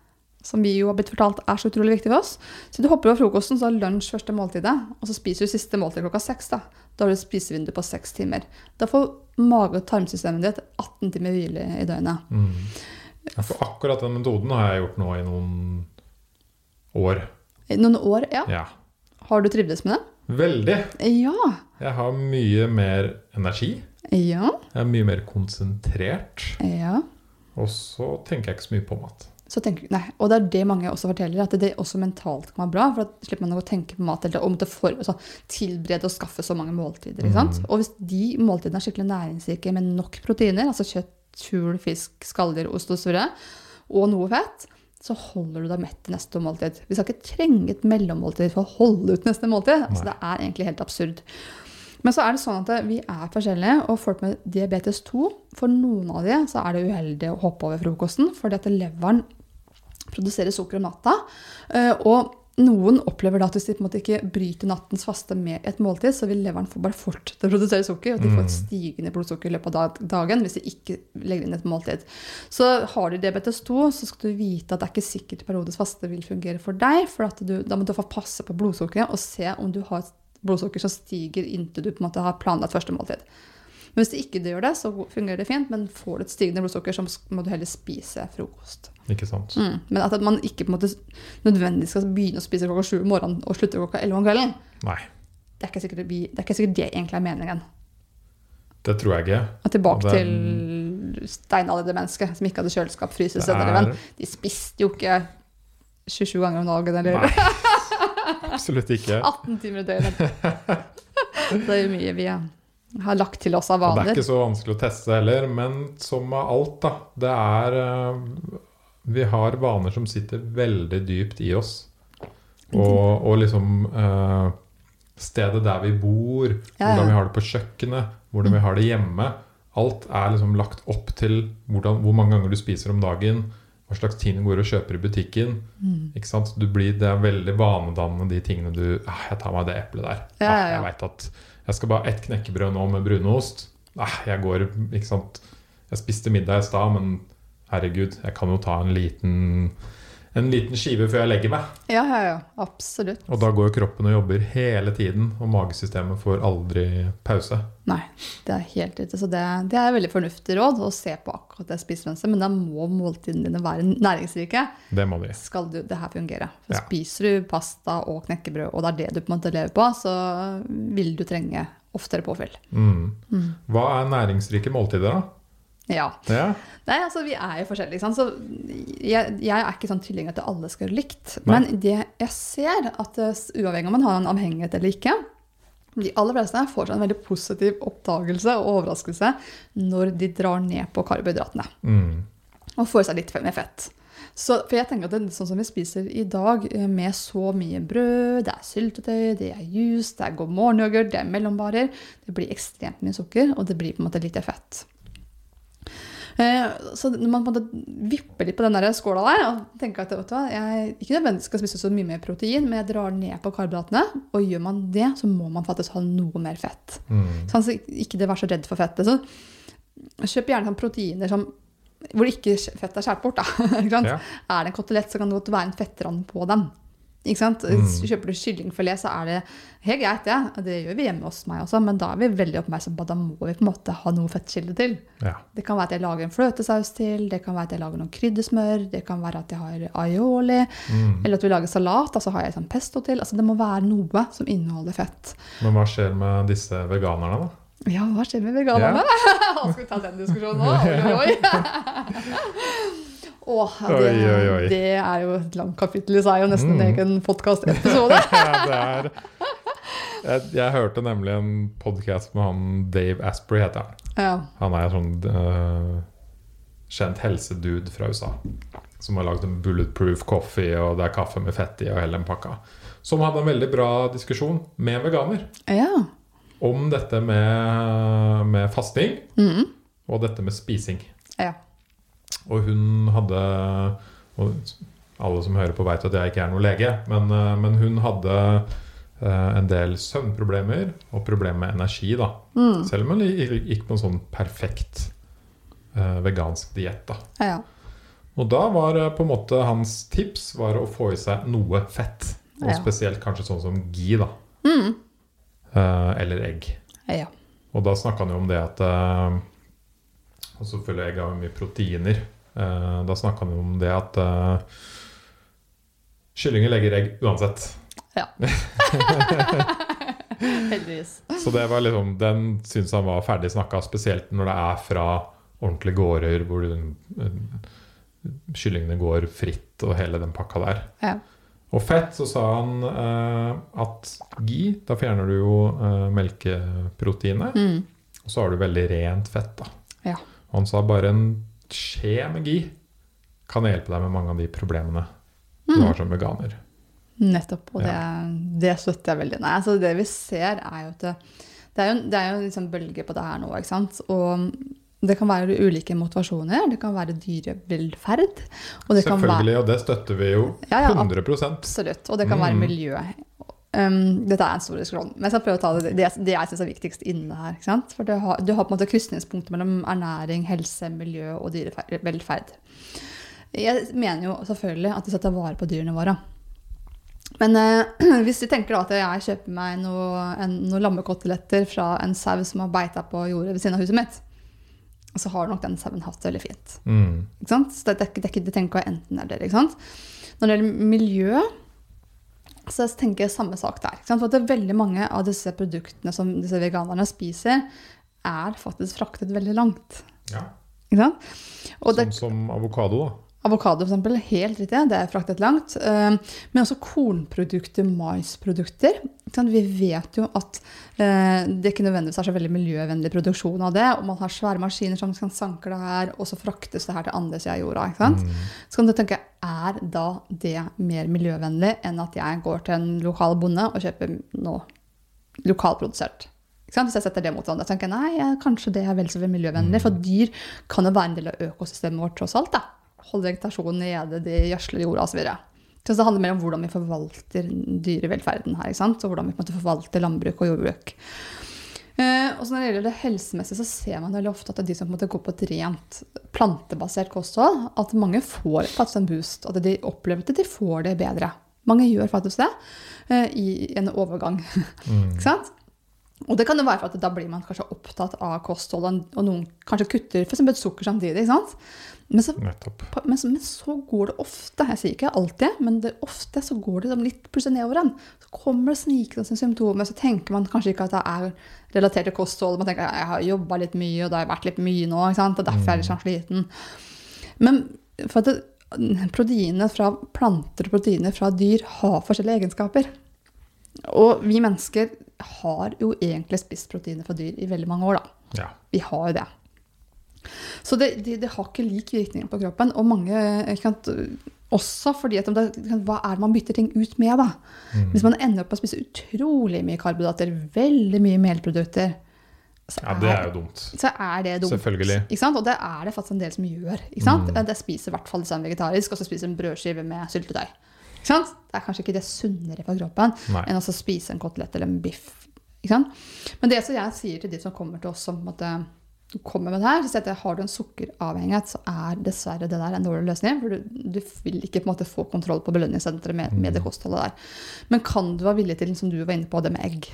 som vi jo har blitt fortalt er så utrolig viktig for oss. Så du hopper over frokosten, så har lunsj første måltidet, og så spiser du siste måltid klokka seks. Da Da har du et spisevindu på seks timer. Da får mage- og tarmsystemet ditt 18 timer hvile i døgnet. Mm. Ja, for akkurat den metoden har jeg gjort nå i noen år. I noen år, ja. Ja. Har du trivdes med det? Veldig. Ja. Jeg har mye mer energi. Ja. Jeg er mye mer konsentrert. Ja. Og så tenker jeg ikke så mye på mat. Så tenker, nei, og det er det mange også forteller, at det også mentalt kan være bra. For da slipper man å tenke på mat eller om til for, altså, tilberede og skaffe så mange måltider. Sant? Og hvis de måltidene er skikkelig næringsrike med nok proteiner, altså kjøtt, fugl, fisk, skalldyr, ost og surre, og noe fett, så holder du deg mett til neste måltid. Vi skal ikke trenge et mellommåltid for å holde ut neste måltid. Altså, det er egentlig helt absurd. Men så er det sånn at vi er forskjellige, og folk med diabetes 2, for noen av de så er det uheldig å hoppe over frokosten, fordi at leveren produserer sukker om natta. eh, Og noen opplever da at hvis de på en måte ikke bryter nattens faste med et måltid, så vil leveren få bare fortsette å produsere sukker, og de får et stigende blodsukker i løpet av dagen hvis de ikke legger inn et måltid. Så har du diabetes 2, så skal du vite at det er ikke sikkert periodisk faste vil fungere for deg, for du, da må du få passe på blodsukkeret og se om du har et blodsukker som stiger inntil du på en måte har planlagt første måltid. Men hvis det ikke gjør det, så fungerer det fint, men får du et stigende blodsukker, så må du heller spise frokost. Ikke sant? Mm. Men at man ikke på en måte nødvendigvis skal begynne å spise klokka sju om morgenen og slutte klokka elleve om kvelden, Nei, det er det, blir- det, er ikke sikkert det egentlig er meningen. det tror jeg ikke. Og tilbake Og det- til steinaldermennesket som ikke hadde kjøleskap, fryses eller etc. er- De spiste jo ikke 27 ganger om dagen eller Nei, absolutt ikke. 18 timer i døgnet. Det er jo mye vi har lagt til oss av Og det er ikke så vanskelig å teste heller, men som med alt, da. Det er eh, Vi har vaner som sitter veldig dypt i oss. Og, og liksom eh, Stedet der vi bor, Ja, ja. hvordan vi har det på kjøkkenet, hvordan vi har det hjemme. Alt er liksom lagt opp til hvordan, hvor mange ganger du spiser om dagen, hva slags ting du går og kjøper i butikken. Mm. Ikke sant? Du blir, det er veldig vanedannende, de tingene du ah, 'Jeg tar meg det eplet der.' Ja, ja, Ah, jeg vet at jeg skal bare ha ett knekkebrød nå med brunost. Ah, jeg går, ikke sant? Jeg spiste middag i stad, men herregud, jeg kan jo ta en liten, en liten skive før jeg legger meg. Ja, ja, ja. Absolutt. Og da går kroppen og jobber hele tiden, og magesystemet får aldri pause. Nei, det er helt riktig. Så det, det er veldig fornuftig råd å se på akkurat det spisemønsteret. Men da må måltidene dine være næringsrike. Det må de. Skal du, det her fungere. For Ja. Spiser du pasta og knekkebrød, og det er det du på en måte lever på, så vil du trenge oftere påfyll. Mm. Mm. Hva er næringsrike måltider, da? Ja. Ja, Nei, altså vi er jo forskjellige, sant. Så jeg, jeg er ikke sånn tilhenger til at alle skal gjøre likt. Nei. Men det jeg ser, at eh, uavhengig om man har en avhengighet eller ikke, de aller fleste får seg en veldig positiv oppdagelse og overraskelse når de drar ned på karbohydratene. mm. Og får seg litt mer fett. Så, for jeg tenker at det er sånn som vi spiser i dag, eh, med så mye brød, det er syltetøy, det er juice, det er god morgenyoghurt, det er mellombarer, det blir ekstremt mye sukker, og det blir på en måte lite fett. Eh, Så når man på en måte vipper litt på den der skåla der og tenker at vet du hva, jeg ikke nødvendigvis skal spise så mye mer protein, men jeg drar ned på karbohydratene, og gjør man det, så må man faktisk ha noe mer fett. Mm. Sånn, så ikke det vær så redd for fettet. Så kjøp gjerne sånn proteiner som, hvor ikke fett er skåret bort. Da. Ja. Er det en kotelett, så kan det godt være en fettrand på den. Ikke sant? Mm. Kjøper du kyllingfilet, så er det helt greit, det. Ja. Det gjør vi hjemme hos meg også, men da er vi veldig oppmerksomme på at da må vi på en måte ha noe fettkilde til. ja. Det kan være at jeg lager en fløtesaus til, det kan være at jeg lager noen kryddersmør, det kan være at jeg har aioli, Mm. eller at vi lager salat, og så har jeg sånn pesto til. Altså Det må være noe som inneholder fett. Men hva skjer med disse veganerne, da? Ja, hva skjer med veganerne? Skal vi ta den diskusjonen nå? Oi, oi, oi. Åh, det, Oi, oi, oi. det er jo et langt kapittel i seg, og nesten en Mm. egen podkastepisode. ja, jeg, jeg hørte nemlig en podkast med han Dave Asprey, heter han. Ja. Han er en sånn uh, kjent helsedude fra USA. Som har lagd en bulletproof coffee, og det er kaffe med fett i og hele den pakka. Som hadde en veldig bra diskusjon med veganer ja. om dette med, med fasting mm. og dette med spising. ja. Og hun hadde og Alle som hører på, vet at jeg ikke er noen lege, men, øh, men hun hadde øh, en del søvnproblemer og problemer med energi. da Mm. Selv om hun gikk på en sånn perfekt øh, vegansk diett. da ja. Og da var eh, på en måte hans tips var å få i seg noe fett. Og Ja. spesielt kanskje sånn som ghee, da. Mm. Eh, eller egg. ja. Og da snakka han jo om det at eh, Og selvfølgelig egg har mye proteiner. Eh, da snakka han om det at eh, kyllinger legger egg uansett. Ja. Heldigvis. Så det var liksom, den syns han var ferdig snakka, spesielt når det er fra ordentlige gårder hvor eh, kyllingene går fritt og hele den pakka der. Ja. Og fett, så sa han eh, at gi, da fjerner du jo eh, melkeproteinet. Mm. Og så har du veldig rent fett, da. Ja. Han sa bare en skje med gi, kan hjelpe deg med mange av de problemene du Mm. har som veganer. Nettopp. Og det, det støtter jeg veldig. Nei, altså det vi ser, er jo at det, det er jo, det er jo liksom bølge på det her nå, ikke sant. Og det kan være ulike motivasjoner. Det kan være dyrevelferd. Og det kan være Selvfølgelig, og det støtter vi jo Ja, ja, Absolutt. Og det kan være Mm. miljø. Um, dette er en stor diskusjon, men jeg skal prøve å ta det, det, det jeg syns er viktigst inne her. For du har, du har på en måte krysningspunktet mellom ernæring, helse, miljø og dyrevelferd. Jeg mener jo selvfølgelig at vi skal ta vare på dyrene våre. Men eh, hvis du tenker da at jeg kjøper meg noe, en, noen lammekoteletter fra en sau som har beita på jordet ved siden av huset mitt, så har nok den sauen hatt det veldig fint. Mm. Så det, det, det, det tenker jeg enten eller. Ikke sant? Når det gjelder miljø, så jeg tenker samme sak der. For at veldig mange av disse produktene som disse veganerne spiser, er faktisk fraktet veldig langt. Ja. Sånn som avokado, da. Avokado, eksempel, helt riktig, det er fraktet langt. Eh, Men også kornprodukter, maisprodukter. Vi vet jo at eh, det ikke nødvendigvis er så veldig miljøvennlig produksjon av det. Og man har svære maskiner som kan sanke det her, og så fraktes det her til andre sida av jorda. Mm. Så kan du tenke, er da det mer miljøvennlig enn at jeg går til en lokal bonde og kjøper noe lokalprodusert? Hvis jeg setter det mot hverandre, tenker jeg nei, kanskje det er vel så miljøvennlig. For dyr kan jo være en del av økosystemet vårt tross alt. da. Holde vegetasjonen nede, de gjødsler jorda osv. Så det handler mer om hvordan vi forvalter dyrevelferden her. ikke sant? Og hvordan vi forvalter landbruk og jordbruk. Eh, og så Når det gjelder det helsemessige, så ser man veldig ofte at det er de som på går på et rent plantebasert kosthold, at mange får faktisk en boost. At de opplever at de får det bedre. Mange gjør faktisk det eh, i en overgang. Mm. ikke sant? Og det kan jo være for at da blir man kanskje opptatt av kosthold, og noen kanskje kutter f.eks. sukker samtidig. ikke sant? Men så, men, så, men så går det ofte, jeg sier ikke alltid, men det, ofte så går det liksom litt plutselig nedover en. Så kommer det snikende symptomer, så tenker man kanskje ikke at det er relatert til kosthold. Man tenker jeg har jobba litt mye, og det har vært litt mye nå, ikke sant? derfor er jeg litt sånn sliten. Men for at det, proteinene fra planter og proteiner fra dyr har forskjellige egenskaper. Og vi mennesker har jo egentlig spist proteiner fra dyr i veldig mange år, da. Ja. Vi har jo det. Så det, det, det har ikke lik virkning på kroppen. Og mange sant, også fordi at det, Hva er det man bytter ting ut med, da? Mm. Hvis man ender opp med å spise utrolig mye karbohydrater, veldig mye melprodukter, så, ja, det er jo dumt. så er det dumt. Selvfølgelig. Og det er det faktisk en del som gjør. Mm. Det spiser i hvert fall sånn vegetarisk, og så spiser en brødskive med syltetøy. Det er kanskje ikke det sunnere for kroppen Nei. enn å spise en kotelett eller en biff. Men det som jeg sier til de som kommer til oss som på en måte, kommer med det her, så sier jeg at har du en sukkeravhengighet, så er dessverre det der en dårlig løsning. For du, du vil ikke på en måte få kontroll på belønningssenteret med, med det kostholdet der. Men kan du være villig til, som du var inne på, det med egg?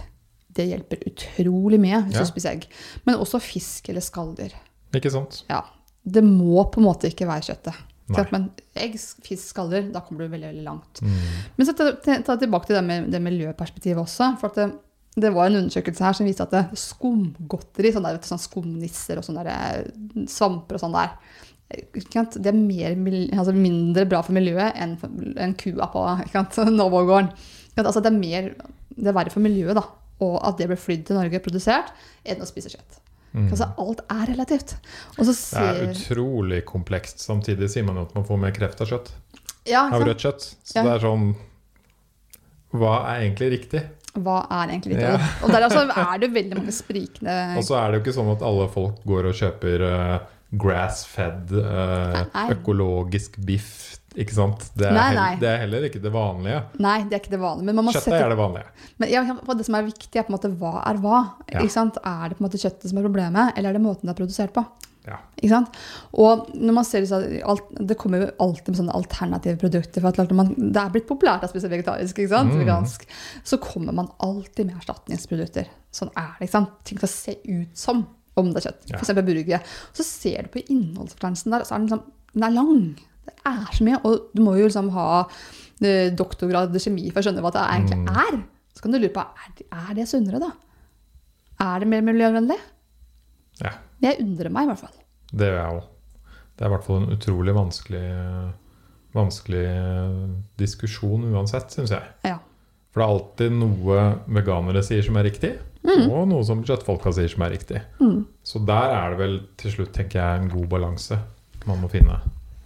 Det hjelper utrolig mye hvis Ja. du spiser egg. Men også fisk eller skalldyr. Ikke sant? Ja, det må på en måte ikke være kjøttet. Ikke Men egg, fisk, skalldyr, da kommer du veldig veldig langt. Mm. Men så ta, ta, ta tilbake til det med det miljøperspektivet også. For at det, det var en undersøkelse her som viste at det, skumgodteri, sånn der, sånn skumnisser og sånne eh, svamper og sånn der, det er mer, altså mindre bra for miljøet enn, enn kua på. Novågården. Altså det, mer, det er verre for miljøet da, og at det blir flydd til Norge og produsert, enn å spise kjøtt. Mm. Altså, alt er relativt. Så Det er utrolig komplekst. Samtidig sier man jo at man får mer kreft av kjøtt. ja, Av rødt kjøtt. Så Ja. det er sånn Hva er egentlig riktig? Hva er egentlig litt Ja. Og der altså er det veldig mange sprikende Og så er det jo ikke sånn at alle folk går og kjøper uh, grass-fed, uh, økologisk biff. Ikke sant? Det er, Nei, nei. Heller, det er heller ikke det vanlige. Nei, det er ikke det vanlige. Men man må Kjøttet sette er det vanlige. Men ja, det som er viktig, er på en måte hva er hva. Ja. Er det på en måte kjøttet som er problemet, eller er det måten det er produsert på? Ja. Ikke sant? Og når man ser alt, Det kommer jo alltid med sånne alternative produkter. for at man, Det er blitt populært å spise vegetarisk. ikke sant? Mm. Vegansk. Så kommer man alltid med erstatningsprodukter. Sånn er det. ikke sant? Ting skal se ut som om det er kjøtt. Ja. For eksempel burger. Så ser du på innholdsfortegnelsen der, så er den, liksom, den er lang. Det er så mye. Og du må jo liksom ha eh, doktorgrad i kjemi for å skjønne hva det egentlig Mm. er. Så kan du lure på er det, er det sunnere, da? Er det mer miljøvennlig? Ja. Jeg undrer meg, i hvert fall. Det gjør jeg òg. Det er i hvert fall en utrolig vanskelig, vanskelig diskusjon uansett, syns jeg. Ja. For det er alltid noe veganere sier som er riktig, og noe som kjøttfolka sier som er riktig. Mm. Så der er det vel til slutt, tenker jeg, en god balanse man må finne.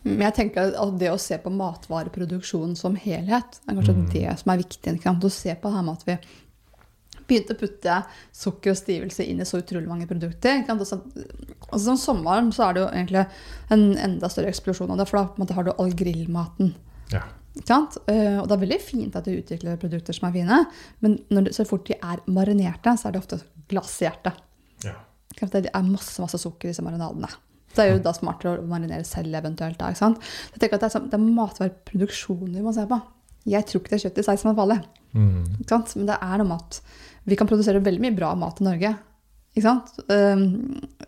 Men jeg tenker at det å se på matvareproduksjonen som helhet, er kanskje Mm. det som er viktig. Ikke sant? Å se på det her med at vi begynte å putte sukker og stivelse inn i så utrolig mange produkter. Ikke sant? Og så- Og så om sommeren så er det jo egentlig en enda større eksplosjon av det, for da på en måte har du all grillmaten. Ja. Eh, Og det er veldig fint at du utvikler produkter som er fine, men det, så fort de er marinerte, så er det ofte glasshjerte. ja. Det er masse masse sukker i disse marinadene. Det er jo da smartere å marinere selv eventuelt. Da? Så jeg tenker at Det er, sånn- det er matvareproduksjonen vi må se på. Jeg tror ikke det er kjøtt i seg som er farlig. Mm. Men det er noe med at vi kan produsere veldig mye bra mat i Norge. Ikke sant? Um,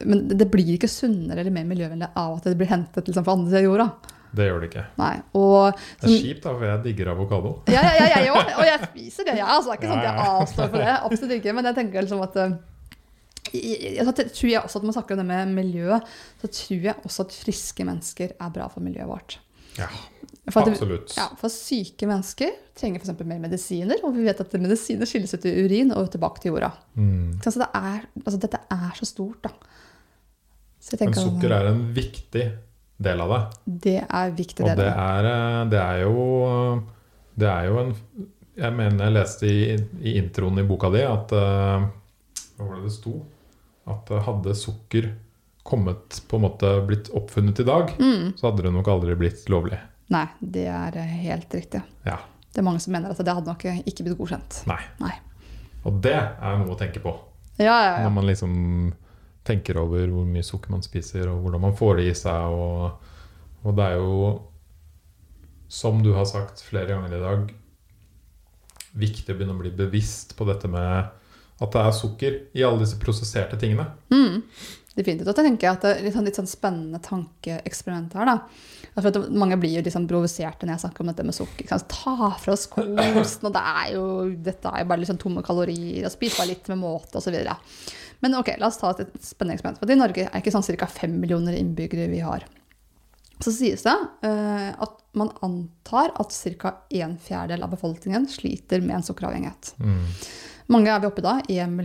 men det blir ikke sunnere eller mer miljøvennlig av at det blir hentet liksom, fra andre siden av jorda. Det gjør det ikke. Nei. Og, Det er kjipt, da, for jeg digger avokado. ja, ja, ja, jeg òg. Og jeg spiser det, jeg. Altså, det er ikke sånn at jeg Ja, ja. avstår for det. Absolutt ikke. Men jeg tenker liksom at jeg, jeg, jeg tror jeg også at man snakker om det med miljøet, så tror jeg også at friske mennesker er bra for miljøet vårt. Ja, For, absolutt. ja, for syke mennesker trenger f.eks. mer medisiner, og vi vet at medisiner skilles ut i urin og tilbake til jorda. Mm. Så det er, altså, dette er så stort, da. Så Men sukker er en viktig del av det. det er viktig. Og del det av er, eh, det er jo Det er jo en Jeg mener jeg leste i, i introen i boka di at eh, Hva var det det sto? At eh, hadde sukker kommet på en måte blitt oppfunnet i dag, Mm. så hadde det nok aldri blitt lovlig. Nei, det er eh, helt riktig. Ja. Det er mange som mener at det hadde nok ikke blitt godkjent. Nei. Nei. Og det er noe å tenke på. Ja, ja, ja. Når man liksom tenker over hvor mye sukker man spiser, og hvordan man får det i seg. Og, og det er jo, som du har sagt flere ganger i dag, viktig å begynne å bli bevisst på dette med at det er sukker i alle disse prosesserte tingene. Mm. Definitivt. Og så tenker at det er litt sånn, litt sånn spennende tankeeksperiment her. da. For at Mange blir jo liksom provoserte når jeg snakker om dette med sukker. Ta fra oss kosten, og det er jo, dette er jo bare liksom tomme kalorier, og spis bare litt med måte, osv. Men ok, la oss ta et spennende eksperiment. For I Norge er det ikke sånn ca. fem millioner innbyggere vi har. Så sies det uh, at man antar at ca. en fjerdedel av befolkningen sliter med en sukkeravhengighet. Mm. Mange er vi oppe i da? 1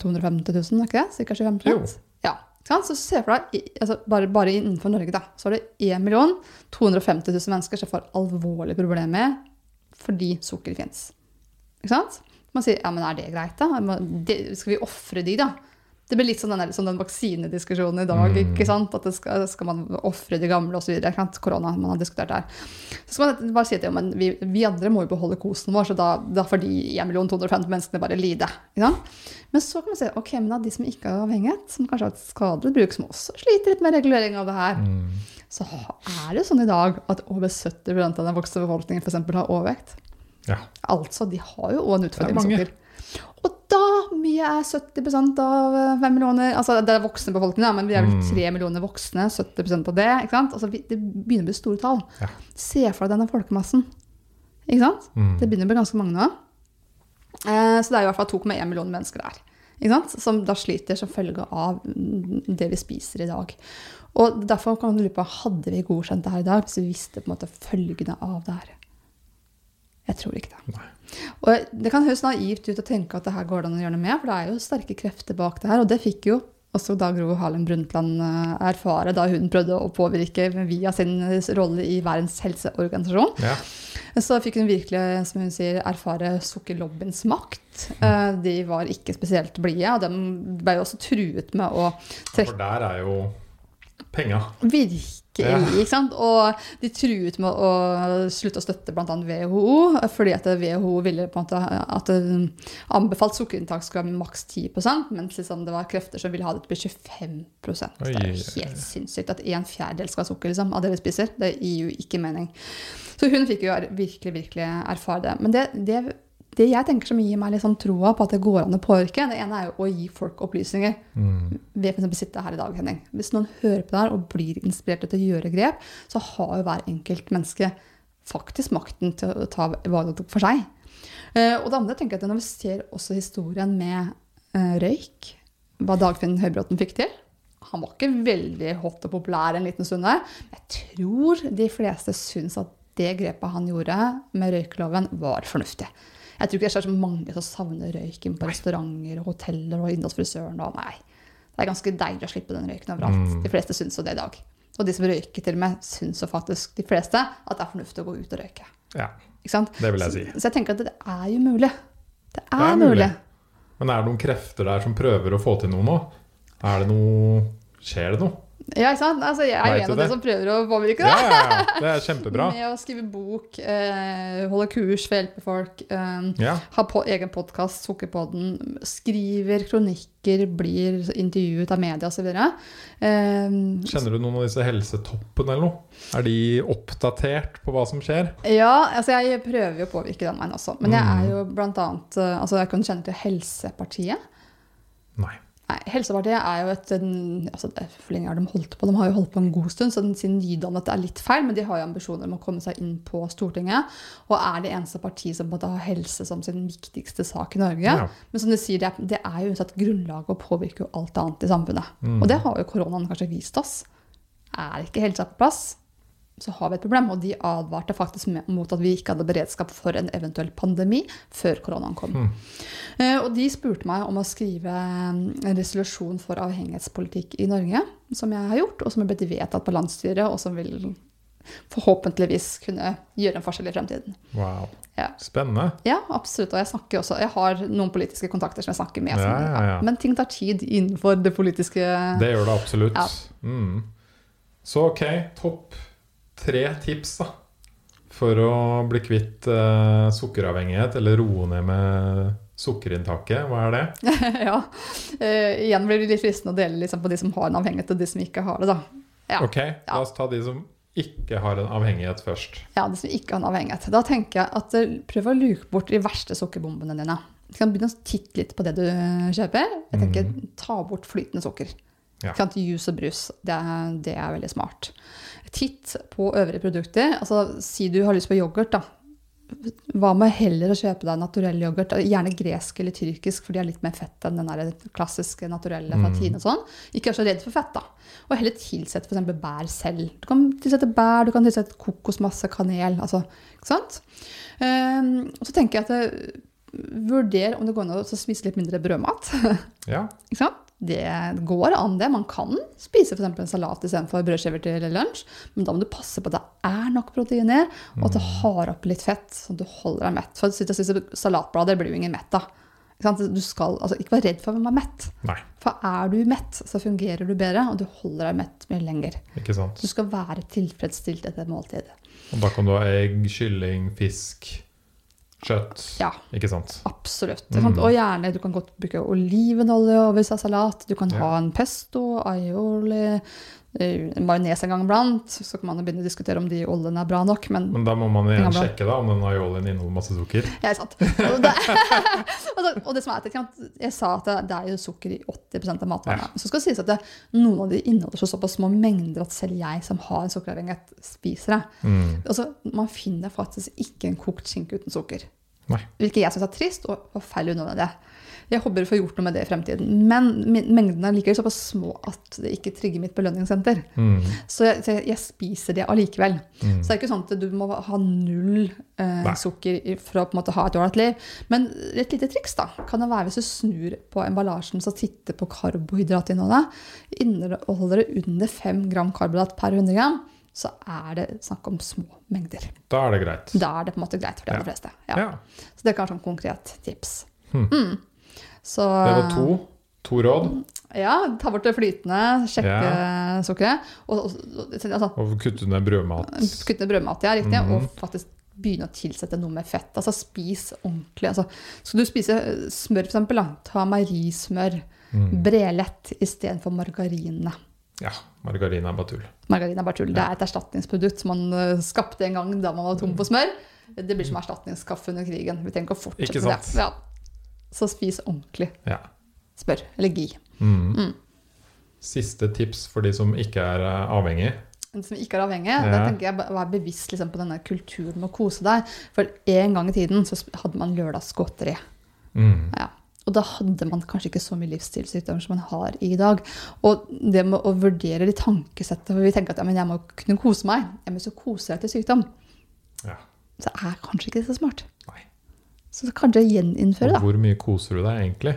250 000, er ikke det? Cirka 25 Jo. Ja. Så se for deg, altså bare, bare innenfor Norge, da, så er det 1 250 000 mennesker som får alvorlige problemer fordi sukker fins. Ikke sant? Man sier ja, men er det greit, da? Skal vi ofre de, da? Det blir litt sånn den, sånn den vaksinediskusjonen i dag. Mm. ikke sant? At det skal, skal man ofre de gamle osv. Korona man har diskutert der. Så skal man bare si at ja, men vi, vi andre må jo beholde kosen vår, så da, da får de 1 250 menneskene bare lide. Sant? Men så kan man si ok, men av de som ikke har avhengighet, som kanskje har et skadelig bruk, som også sliter litt med regulering av det her, Mm. så er det sånn i dag at over 70 av den voksne befolkningen eksempel har overvekt. Ja. Altså, de har jo òg en utfordring. Og mye er 70% av 5 millioner Altså det er voksne befolkningen, da, men vi er vel Mm. 3 millioner voksne. 70% av det. ikke sant? Altså, det begynner å bli store tall. Ja. Se for deg denne folkemassen. Ikke sant? Mm. Det begynner å bli ganske mange nå. Eh, så det er i hvert fall 2,1 millioner mennesker der. Ikke sant? Som da sliter som følge av mm, det vi spiser i dag. Og derfor kan du lure på hadde vi godkjent det her i dag hvis vi visste på en måte følgene av det her. Jeg tror ikke det. Nei. Og Det kan høres naivt ut å tenke at det her går det an å gjøre noe med, for det er jo sterke krefter bak det her. Og det fikk jo også da Gro Harlem Brundtland eh, erfare da hun prøvde å påvirke via sin rolle i Verdens helseorganisasjon. Ja. Så fikk hun virkelig som hun sier, erfare sukkerlobbyens makt. Eh, De var ikke spesielt blide, og de ble jo også truet med å trekke For der er jo penga. Virkelig, ikke sant? Og de truet med å slutte å støtte bl.a. WHO, fordi at WHO ville på en måte at anbefalt sukkerinntak skulle være maks 10 mens liksom det var krefter som ville ha det til å bli 25 Det er jo helt sinnssykt at en fjerdedel skal ha sukker liksom, av det vi spiser. Det gir jo ikke mening. Så hun fikk jo virkelig, virkelig erfare det. Men det, det, det jeg tenker som gir meg litt sånn troa på at det går an å påvirke, det ene er jo å gi folk opplysninger Mm. ved f.eks. sitte her i dag, Henning. Hvis noen hører på det her og blir inspirert til å gjøre grep, så har jo hver enkelt menneske faktisk makten til å ta valg for seg. Eh, og det andre tenker jeg at når vi ser også historien med eh, røyk, hva Dagfinn Høybråten fikk til Han var ikke veldig hot og populær en liten stund der. Jeg tror de fleste syns at det grepet han gjorde med røykeloven, var fornuftig. Jeg tror ikke det er så mange som savner røyken på restauranter og hoteller og inne frisøren. Og nei. Det er ganske deilig å slippe den røyken overalt. Mm. De fleste syns jo det i dag. Og de som røyker til og med, syns jo faktisk de fleste at det er fornuftig å gå ut og røyke. Ja, det vil jeg si. Så, så jeg tenker at det er jo mulig. Det er, er mulig. mulig. Men er det noen krefter der som prøver å få til noe nå? Er det noe Skjer det noe? Ja, ikke sant? Altså, jeg er jo en av de som prøver å påvirke det. ja, ja. Det er kjempebra. Med å skrive bok, eh, holde kurs for å hjelpe folk, eh, Ja. ha på egen podkast, Sukkerpodden, skriver kronikker, blir intervjuet av media osv. Eh, Kjenner du noen av disse helsetoppene eller noe? Er de oppdatert på hva som skjer? ja, altså jeg prøver jo å påvirke den veien også. Men jeg Mm. er jo blant annet eh, Altså, jeg kan kjenne til Helsepartiet. Nei. Nei, Helsepartiet er jo et altså det, For lenge har de holdt på? De har jo holdt på en god stund, så den siden nydannet er litt feil, men de har jo ambisjoner om å komme seg inn på Stortinget. Og er det eneste partiet som måtte ha helse som sin viktigste sak i Norge. Ja. Men som du sier, det er, det er jo uansett grunnlaget og påvirker jo alt annet i samfunnet. Mm. Og det har jo koronaen kanskje vist oss. Er ikke helsa på plass, så har vi et problem. Og de advarte faktisk mot at vi ikke hadde beredskap for en eventuell pandemi før koronaen kom. Mm. Og de spurte meg om å skrive mm, en resolusjon for avhengighetspolitikk i Norge, som jeg har gjort, og som er blitt vedtatt på landsstyret, og som vil forhåpentligvis kunne gjøre en forskjell i fremtiden. Wow. Ja. Spennende. Ja, absolutt. Og jeg snakker også, jeg har noen politiske kontakter som jeg snakker med. Ja, Som, ja, ja. Men ting tar tid innenfor det politiske Det gjør det absolutt. Ja. Mm. Så ok, topp tre tips da for å bli kvitt eh, sukkeravhengighet, eller roe ned med sukkerinntaket. Hva er det? Ja. Eh, igjen blir det litt fristende å dele liksom, på de som har en avhengighet, og de som ikke har det. da. Ja. Ok, la oss ta de som ikke har en avhengighet først. Ja, de som ikke har en avhengighet. Da tenker jeg at eh, prøv å luke bort de verste sukkerbombene dine. Du kan begynne å titte litt på det du kjøper. Jeg tenker Ta bort flytende sukker. Ja. Sant? Juice og brus. Det er, det er veldig smart. Titt på øvrige produkter. Altså, Si du har lyst på yoghurt. da. Hva med heller å kjøpe deg naturell yoghurt? Gjerne gresk eller tyrkisk, for de har litt mer fett enn den der klassiske naturelle fra Tine og sånn. Ikke vær så redd for fett, da. Og heller tilsett f.eks. bær selv. Du kan tilsette bær, du kan tilsette kokosmasse, kanel. altså, ikke sant? Um, og så tenker jeg at det, vurder om det går an å spise litt mindre brødmat. Ja, Ikke sant? Det går an, det. Man kan spise eksempel en salat istedenfor brødskiver til lunsj, men da må du passe på at det er nok protein i, og at det har opp litt fett, så du holder deg mett. For å sitte og spise salatblader blir jo ingen mett av. Du skal, altså, ikke vær redd for å være mett. nei, For er du mett, så fungerer du bedre, og du holder deg mett mye lenger. ikke sant. Du skal være tilfredsstilt etter måltidet. måltid. Og da kan du ha egg, kylling, fisk, kjøtt. Ja. Ikke sant? Absolutt. Mm. ikke sant? Og gjerne, du kan godt bruke olivenolje over er salat. Du kan Ja. ha en pesto, aioli, majones en gang iblant. Så kan man begynne å diskutere om de oljene er bra nok, men Men da må man igjen sjekke da om den aiolien inneholder masse sukker. ja, sant. Og det, og det som er, ikke jeg sa at det er jo sukker i 80 av matvarene. Ja. Så skal det sies at det, noen av de inneholder så såpass små mengder at selv jeg som har en sukkeravhengighet, spiser det. Mm. Altså, man finner faktisk ikke en kokt skinke uten sukker. Nei. Hvilket jeg syns er trist og forferdelig unødvendig. Jeg håper å få gjort noe med det i fremtiden. Men mengden mengdene er likevel såpass små at det ikke trigger mitt belønningssenter. Mm. Så jeg, så jeg, jeg spiser det allikevel. Mm. Så det er ikke sånn at du må ha null eh, sukker for å på en måte ha et ålreit liv. Men et lite triks da, kan det være hvis du snur på emballasjen så titter på karbohydratinnholdet. Inneholder det under 5 gram karbohydrat per 100 gram, så er det snakk om små mengder. Da er det greit. Da er det på en måte greit for de Ja. aller fleste. Ja. Ja. Så det er kanskje sånn konkret tips. Hmm. Mm. Så, Det var to. To råd. Ja, ta bort det flytende, sjekke sukkeret. Og, og, altså, Og kutte ned brødmat. kutte ned brødmat, ja, riktig. Mhm. Og faktisk begynne å tilsette noe med fett. Altså spis ordentlig. Altså, skal du spise smør, eksempel, ta meierismør. Mm. Brelett istedenfor margarinene. Ja, margarin er bare tull. Margarin er bare tull. Det er et erstatningsprodukt som man eh, skapte en gang da man var tom for smør. Det blir som erstatningskaffe under krigen. Vi trenger ikke å fortsette med det. Ja. Så spis ordentlig Ja. Spør. Eller gi. Mm. Mm. Siste tips for de som ikke er eh, avhengig. De som ikke er avhengig, Ja. da tenker jeg Vær bevisst liksom, på denne kulturen med å kose deg. For en gang i tiden så hadde man lørdagsgodteri. Mm. Ja. Og da hadde man kanskje ikke så mye livsstilssykdommer som man har i dag. Og det med å vurdere de tankesettet For vi tenker at ja, men jeg må kunne kose meg. Ja, men så koser jeg til sykdom. Ja. Så er kanskje ikke det så smart. Så kanskje gjeninnføre, da. hvor mye koser du deg egentlig?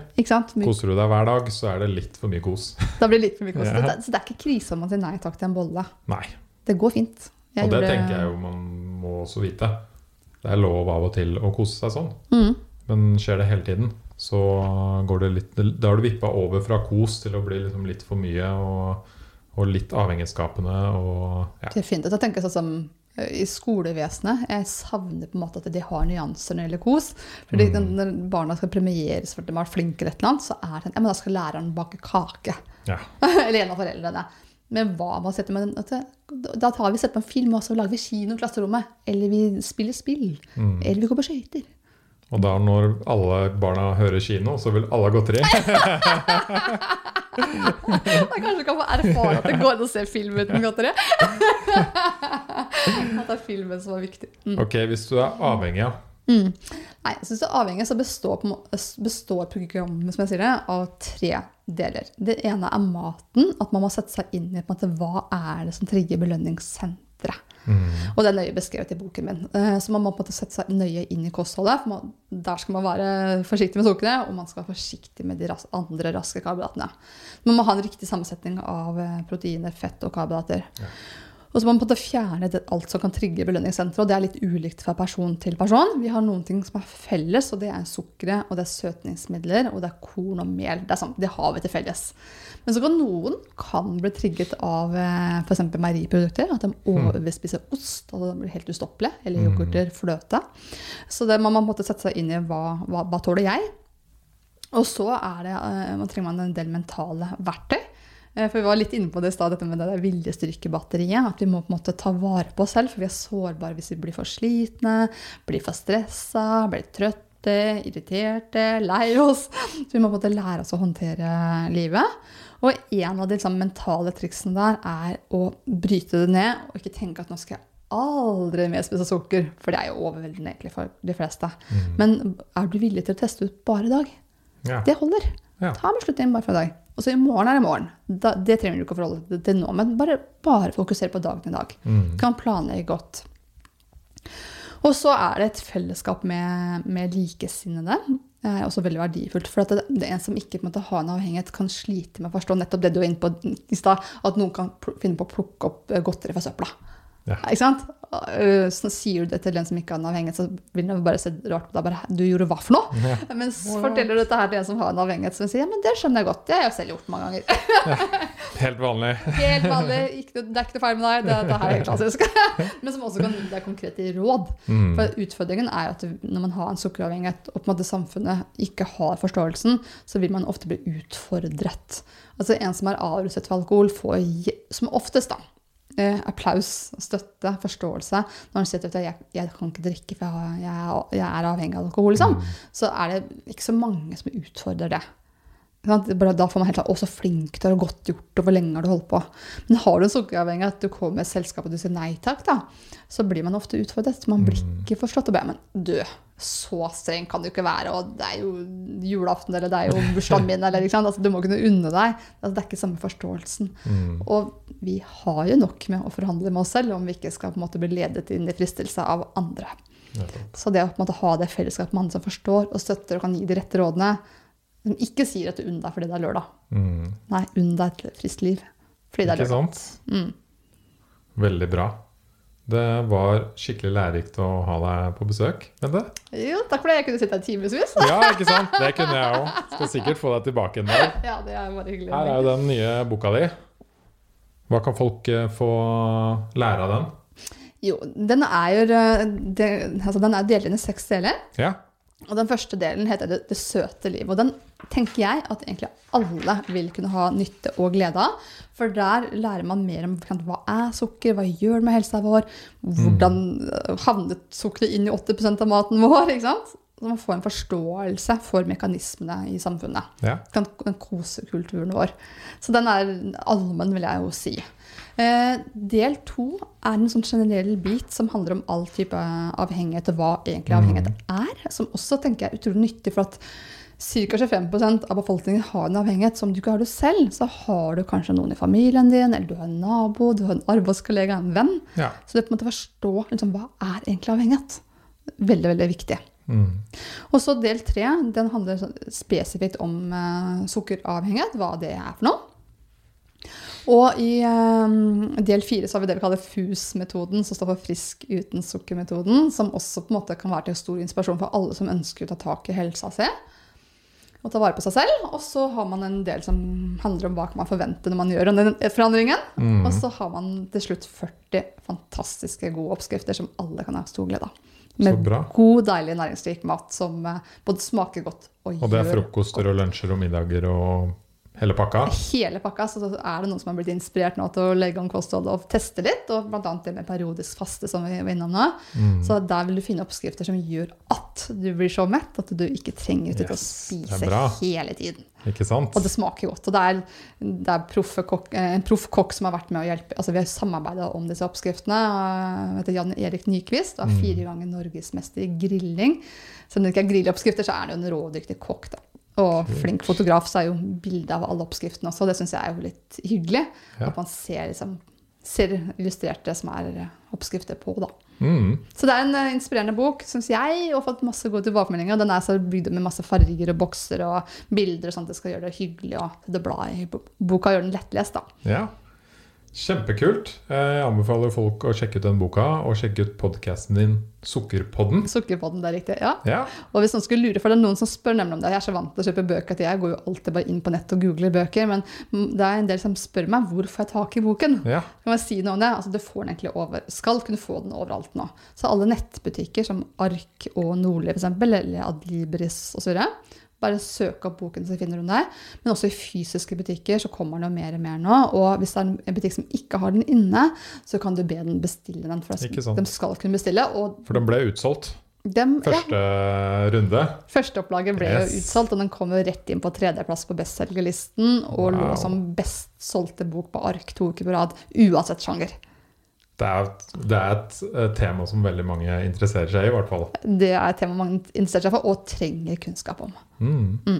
Koser du deg hver dag, så er det litt for mye kos. Da blir det litt for mye kos. Ja. Det- Så det er ikke krise om man sier nei takk til en bolle. Nei. Det går fint. Jeg og det gjorde- tenker jeg jo man må også vite. Det er lov av og til å kose seg sånn. Mm. Men skjer det hele tiden, så går det litt Da har du vippa over fra kos til å bli liksom litt for mye og, og litt avhengighetsskapende og ja. Definitivt. Jeg tenker sånn som i skolevesenet. Jeg savner på en måte at de har nyanser når det gjelder kos. Fordi Mm. Når barna skal premieres for at de har vært flinke, eller et eller annet, så er det ja, men da skal læreren bake kake. ja. eller en av foreldrene. Men hva man setter med den, Da tar vi setter på en film, og så lager vi kino i klasserommet. Eller vi spiller spill. Mm. Eller vi går på skøyter. Og da når alle barna hører kino, så vil alle ha godteri. Da kanskje du kan få erfare at det går an å se film uten godteri. At det er filmen som er viktig. Mm. Ok, hvis du er avhengig ja. Mm. Nei, jeg synes det er avhengig, så består, består programmet som jeg sier det, av tre deler. Det ene er maten, at man må sette seg inn i på en måte, hva er det som trigger belønningssenteret. Mm. Og det er nøye beskrevet i boken min. Eh, Så man må på en måte sette seg nøye inn i kostholdet. For man, der skal man være forsiktig med sukkeret, og man skal være forsiktig med de ras andre raske karbohydratene. Man må ha en riktig sammensetning av eh, proteiner, fett og karbohydrater. Ja. Og så må man på en måte fjerne alt som kan trigge belønningssenteret. Og det er litt ulikt fra person til person. Vi har noen ting som er felles, og det er sukkeret, og det er søtningsmidler, og det er korn og mel. Det er sant, det har vi til felles. Men så kan noen kan bli trigget av f.eks. meieriprodukter. At de overspiser ost, og de blir helt ustoppelige. Eller yoghurter, fløte. Så det, man må man måtte sette seg inn i hva, hva, hva tåler jeg. Og så er det, eh, man trenger man en del mentale verktøy. Eh, For Vi var litt inne på det i stad, dette med det viljestyrkebatteriet. At vi må på en måte ta vare på oss selv, for vi er sårbare hvis vi blir for slitne, blir for stressa, blir trøtte, irriterte, lei oss. Så vi må på en måte lære oss å håndtere livet. Og en av de liksom, mentale triksene der er å bryte det ned og ikke tenke at nå skal jeg aldri mer spise sukker, for det er jo overveldende egentlig for de fleste. Men er du villig til å teste ut bare i dag? Ja. Det holder. Ja. Ta en beslutning bare for i dag. Og så i morgen er det morgen. Da, det trenger du ikke å forholde deg til nå, men bare, bare fokusere på dagen i dag. Mm. Du kan planlegge godt. Og så er det et fellesskap med, med likesinnede. Er også veldig verdifullt. For det, det er en som ikke måte, har en avhengighet, kan slite med å forstå nettopp det du var inne på i stad, at noen kan finne på å plukke opp eh, godteri fra søpla. Ja. Ikke sant? Øh, Så sier du det til en som ikke har en avhengighet, så vil den bare se rart på deg. Bare, du gjorde hva for noe? Ja. Mens forteller du dette her til en som har en avhengighet, som sier ja, men det skjønner jeg godt. Det har jeg selv gjort mange ganger. Helt vanlig. Helt vanlig, ikke, det er ikke noe feil med deg. Det, det her er helt klassisk. Men som også kan gi deg konkrete råd. Mm. For utfordringen er jo at når man har en sukkeravhengighet, og på en måte samfunnet ikke har forståelsen, så vil man ofte bli utfordret. Altså En som er avruset for alkohol, får som oftest da, eh, applaus, støtte, forståelse. Når han sier at jeg, jeg kan ikke drikke, for jeg, jeg, jeg er avhengig av alkohol, liksom, så er det ikke så mange som utfordrer det. Da får man helt sånn, å, så flink du er, og godt gjort, og hvor lenge har du holdt på? Men har du en sukkeravhengighet, at du kommer med et selskap og du sier nei takk, da, så blir man ofte utfordret. Man blir ikke forstått. Og bare, men du, så streng kan du ikke være, og det er jo julaften, eller det er jo bursdagen min, eller ikke sant? Altså, du må kunne unne deg. Altså, det er ikke samme forståelsen. Mm. Og vi har jo nok med å forhandle med oss selv om vi ikke skal på en måte bli ledet inn i fristelse av andre. Så det å på en måte ha det fellesskapet med andre som forstår og støtter og kan gi de rette rådene, som ikke sier at du unner deg fordi det er lørdag. Mm. Nei, unn deg et friskt liv fordi det er Ikke sant? Mm. Veldig bra. Det var skikkelig lærerikt å ha deg på besøk, Bente. Jo, takk for det. Jeg kunne sitte her timevis. Ja, ikke sant? Det kunne jeg òg. Skal sikkert få deg tilbake en dag. Ja, det er bare hyggelig. Her er jo den nye boka di. Hva kan folk eh, få lære av den? Jo, den er jo eh, altså den er delt inn i seks deler. Ja. Og den første delen heter det, 'Det søte liv'. Og den tenker jeg at egentlig alle vil kunne ha nytte og glede av. For der lærer man mer om hva er sukker, hva gjør det med helsa vår, hvordan eh, havnet sukkeret inn i 80% av maten vår? ikke sant? Så man får en forståelse for mekanismene i samfunnet. ja. den kosekulturen vår. Så den er allmenn, vil jeg jo si. Eh, del to er en sånn generell bit som handler om all type avhengighet, og hva egentlig avhengighet er. Som også tenker jeg er utrolig nyttig, for at ca. 25% av befolkningen har en avhengighet. Så om du ikke har det selv, så har du kanskje noen i familien din, eller du har en nabo, du har en arbeidskollega, en venn. ja. Så det er på en måte forstå liksom, hva er egentlig avhengighet. Veldig, veldig viktig. Mm. Og så del tre, den handler spesifikt om uh, sukkeravhengighet, hva det er for noe. Og i eh, del fire så har vi det vi kaller FUS-metoden, som står for frisk uten sukker-metoden, som også på en måte kan være til stor inspirasjon for alle som ønsker å ta tak i helsa si. Og ta vare på seg selv. Og så har man en del som handler om hva man forventer når man gjør den forandringen. Mm. Og så har man til slutt 40 fantastiske gode oppskrifter som alle kan ha stor glede av. Med god, deilig, næringsrik mat som eh, både smaker godt og, Og det er gjør frokoster og lunsjer og middager og hele pakka? hele pakka. Så er det noen som har blitt inspirert nå til å legge om kostholdet og teste litt. Og bl.a. det med periodisk faste, som vi var innom nå. Mm. Så der vil du finne oppskrifter som gjør at du blir så mett at du ikke trenger å Yes, er spise hele tiden. Ikke sant? Og det smaker godt. Og det er, det er proffe kokk, eh, en proff kokk som har vært med å hjelpe. Altså, vi har samarbeida om disse oppskriftene. Han heter Jan Erik Nyquist og er fire ganger norgesmester i grilling. Så om det ikke er grilloppskrifter, så er det jo en rådyktig kokk. da. Og flink fotograf, så er jo bilde av alle oppskriftene også. Det syns jeg er jo litt hyggelig. Ja. At man ser, liksom, ser illustrert det som er eh, oppskrifter på. da. Mm. Så det er en eh, inspirerende bok, syns jeg, og fått masse gode tilbakemeldinger. Den er så bygd med masse farger og bokser og bilder, og at det skal gjøre det hyggelig og det bladet i boka. gjør den lettlest, da. Ja. Kjempekult. Jeg anbefaler folk å sjekke ut den boka, og sjekke ut podkasten din Sukkerpodden. Sukkerpodden, det er riktig. ja. Ja. Og hvis noen skulle lure, for det er noen som spør nemlig om det. Jeg er så vant til å kjøpe bøker at jeg går jo alltid bare inn på nett og googler bøker. Men det er en del som spør meg hvor får jeg tak i boken. ja. Kan jeg si noe om det? Altså, du får den egentlig over, skal kunne få den overalt nå. Så alle nettbutikker som Ark og Nordli f.eks., eller Adlibris osv. Bare søk opp boken, så finner du den der. Men også i fysiske butikker så kommer den jo mer og mer nå. Og hvis det er en butikk som ikke har den inne, så kan du be den bestille den. For de skal kunne bestille. For den ble utsolgt. dem, ja, Første runde. Førsteopplaget ble Yes. jo utsolgt, og den kom jo rett inn på tredjeplass på bestselgerlisten. Og lå som best solgte bok på ark to uker på rad, uansett sjanger. Det er, det er et eh, tema som veldig mange interesserer seg i, i hvert fall. Det er et tema mange interesserer seg for og trenger kunnskap om. Mm. Mm.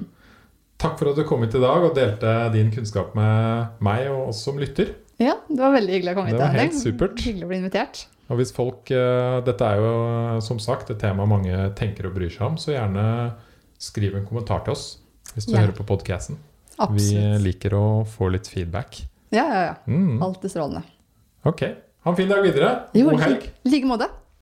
Takk for at du kom hit i dag og delte din kunnskap med meg og oss som lytter. Ja, det var veldig hyggelig å komme Det var helt supert. Hyggelig å bli invitert. Og hvis folk eh, Dette er jo eh, som sagt et tema mange tenker og bryr seg om, så gjerne skriv en kommentar til oss hvis du Ja. hører på podkasten. Vi liker å få litt feedback. Ja, ja, ja. Mm. Alltid strålende. Ok. Ha en fin dag videre. Jo, God helg. i like måte.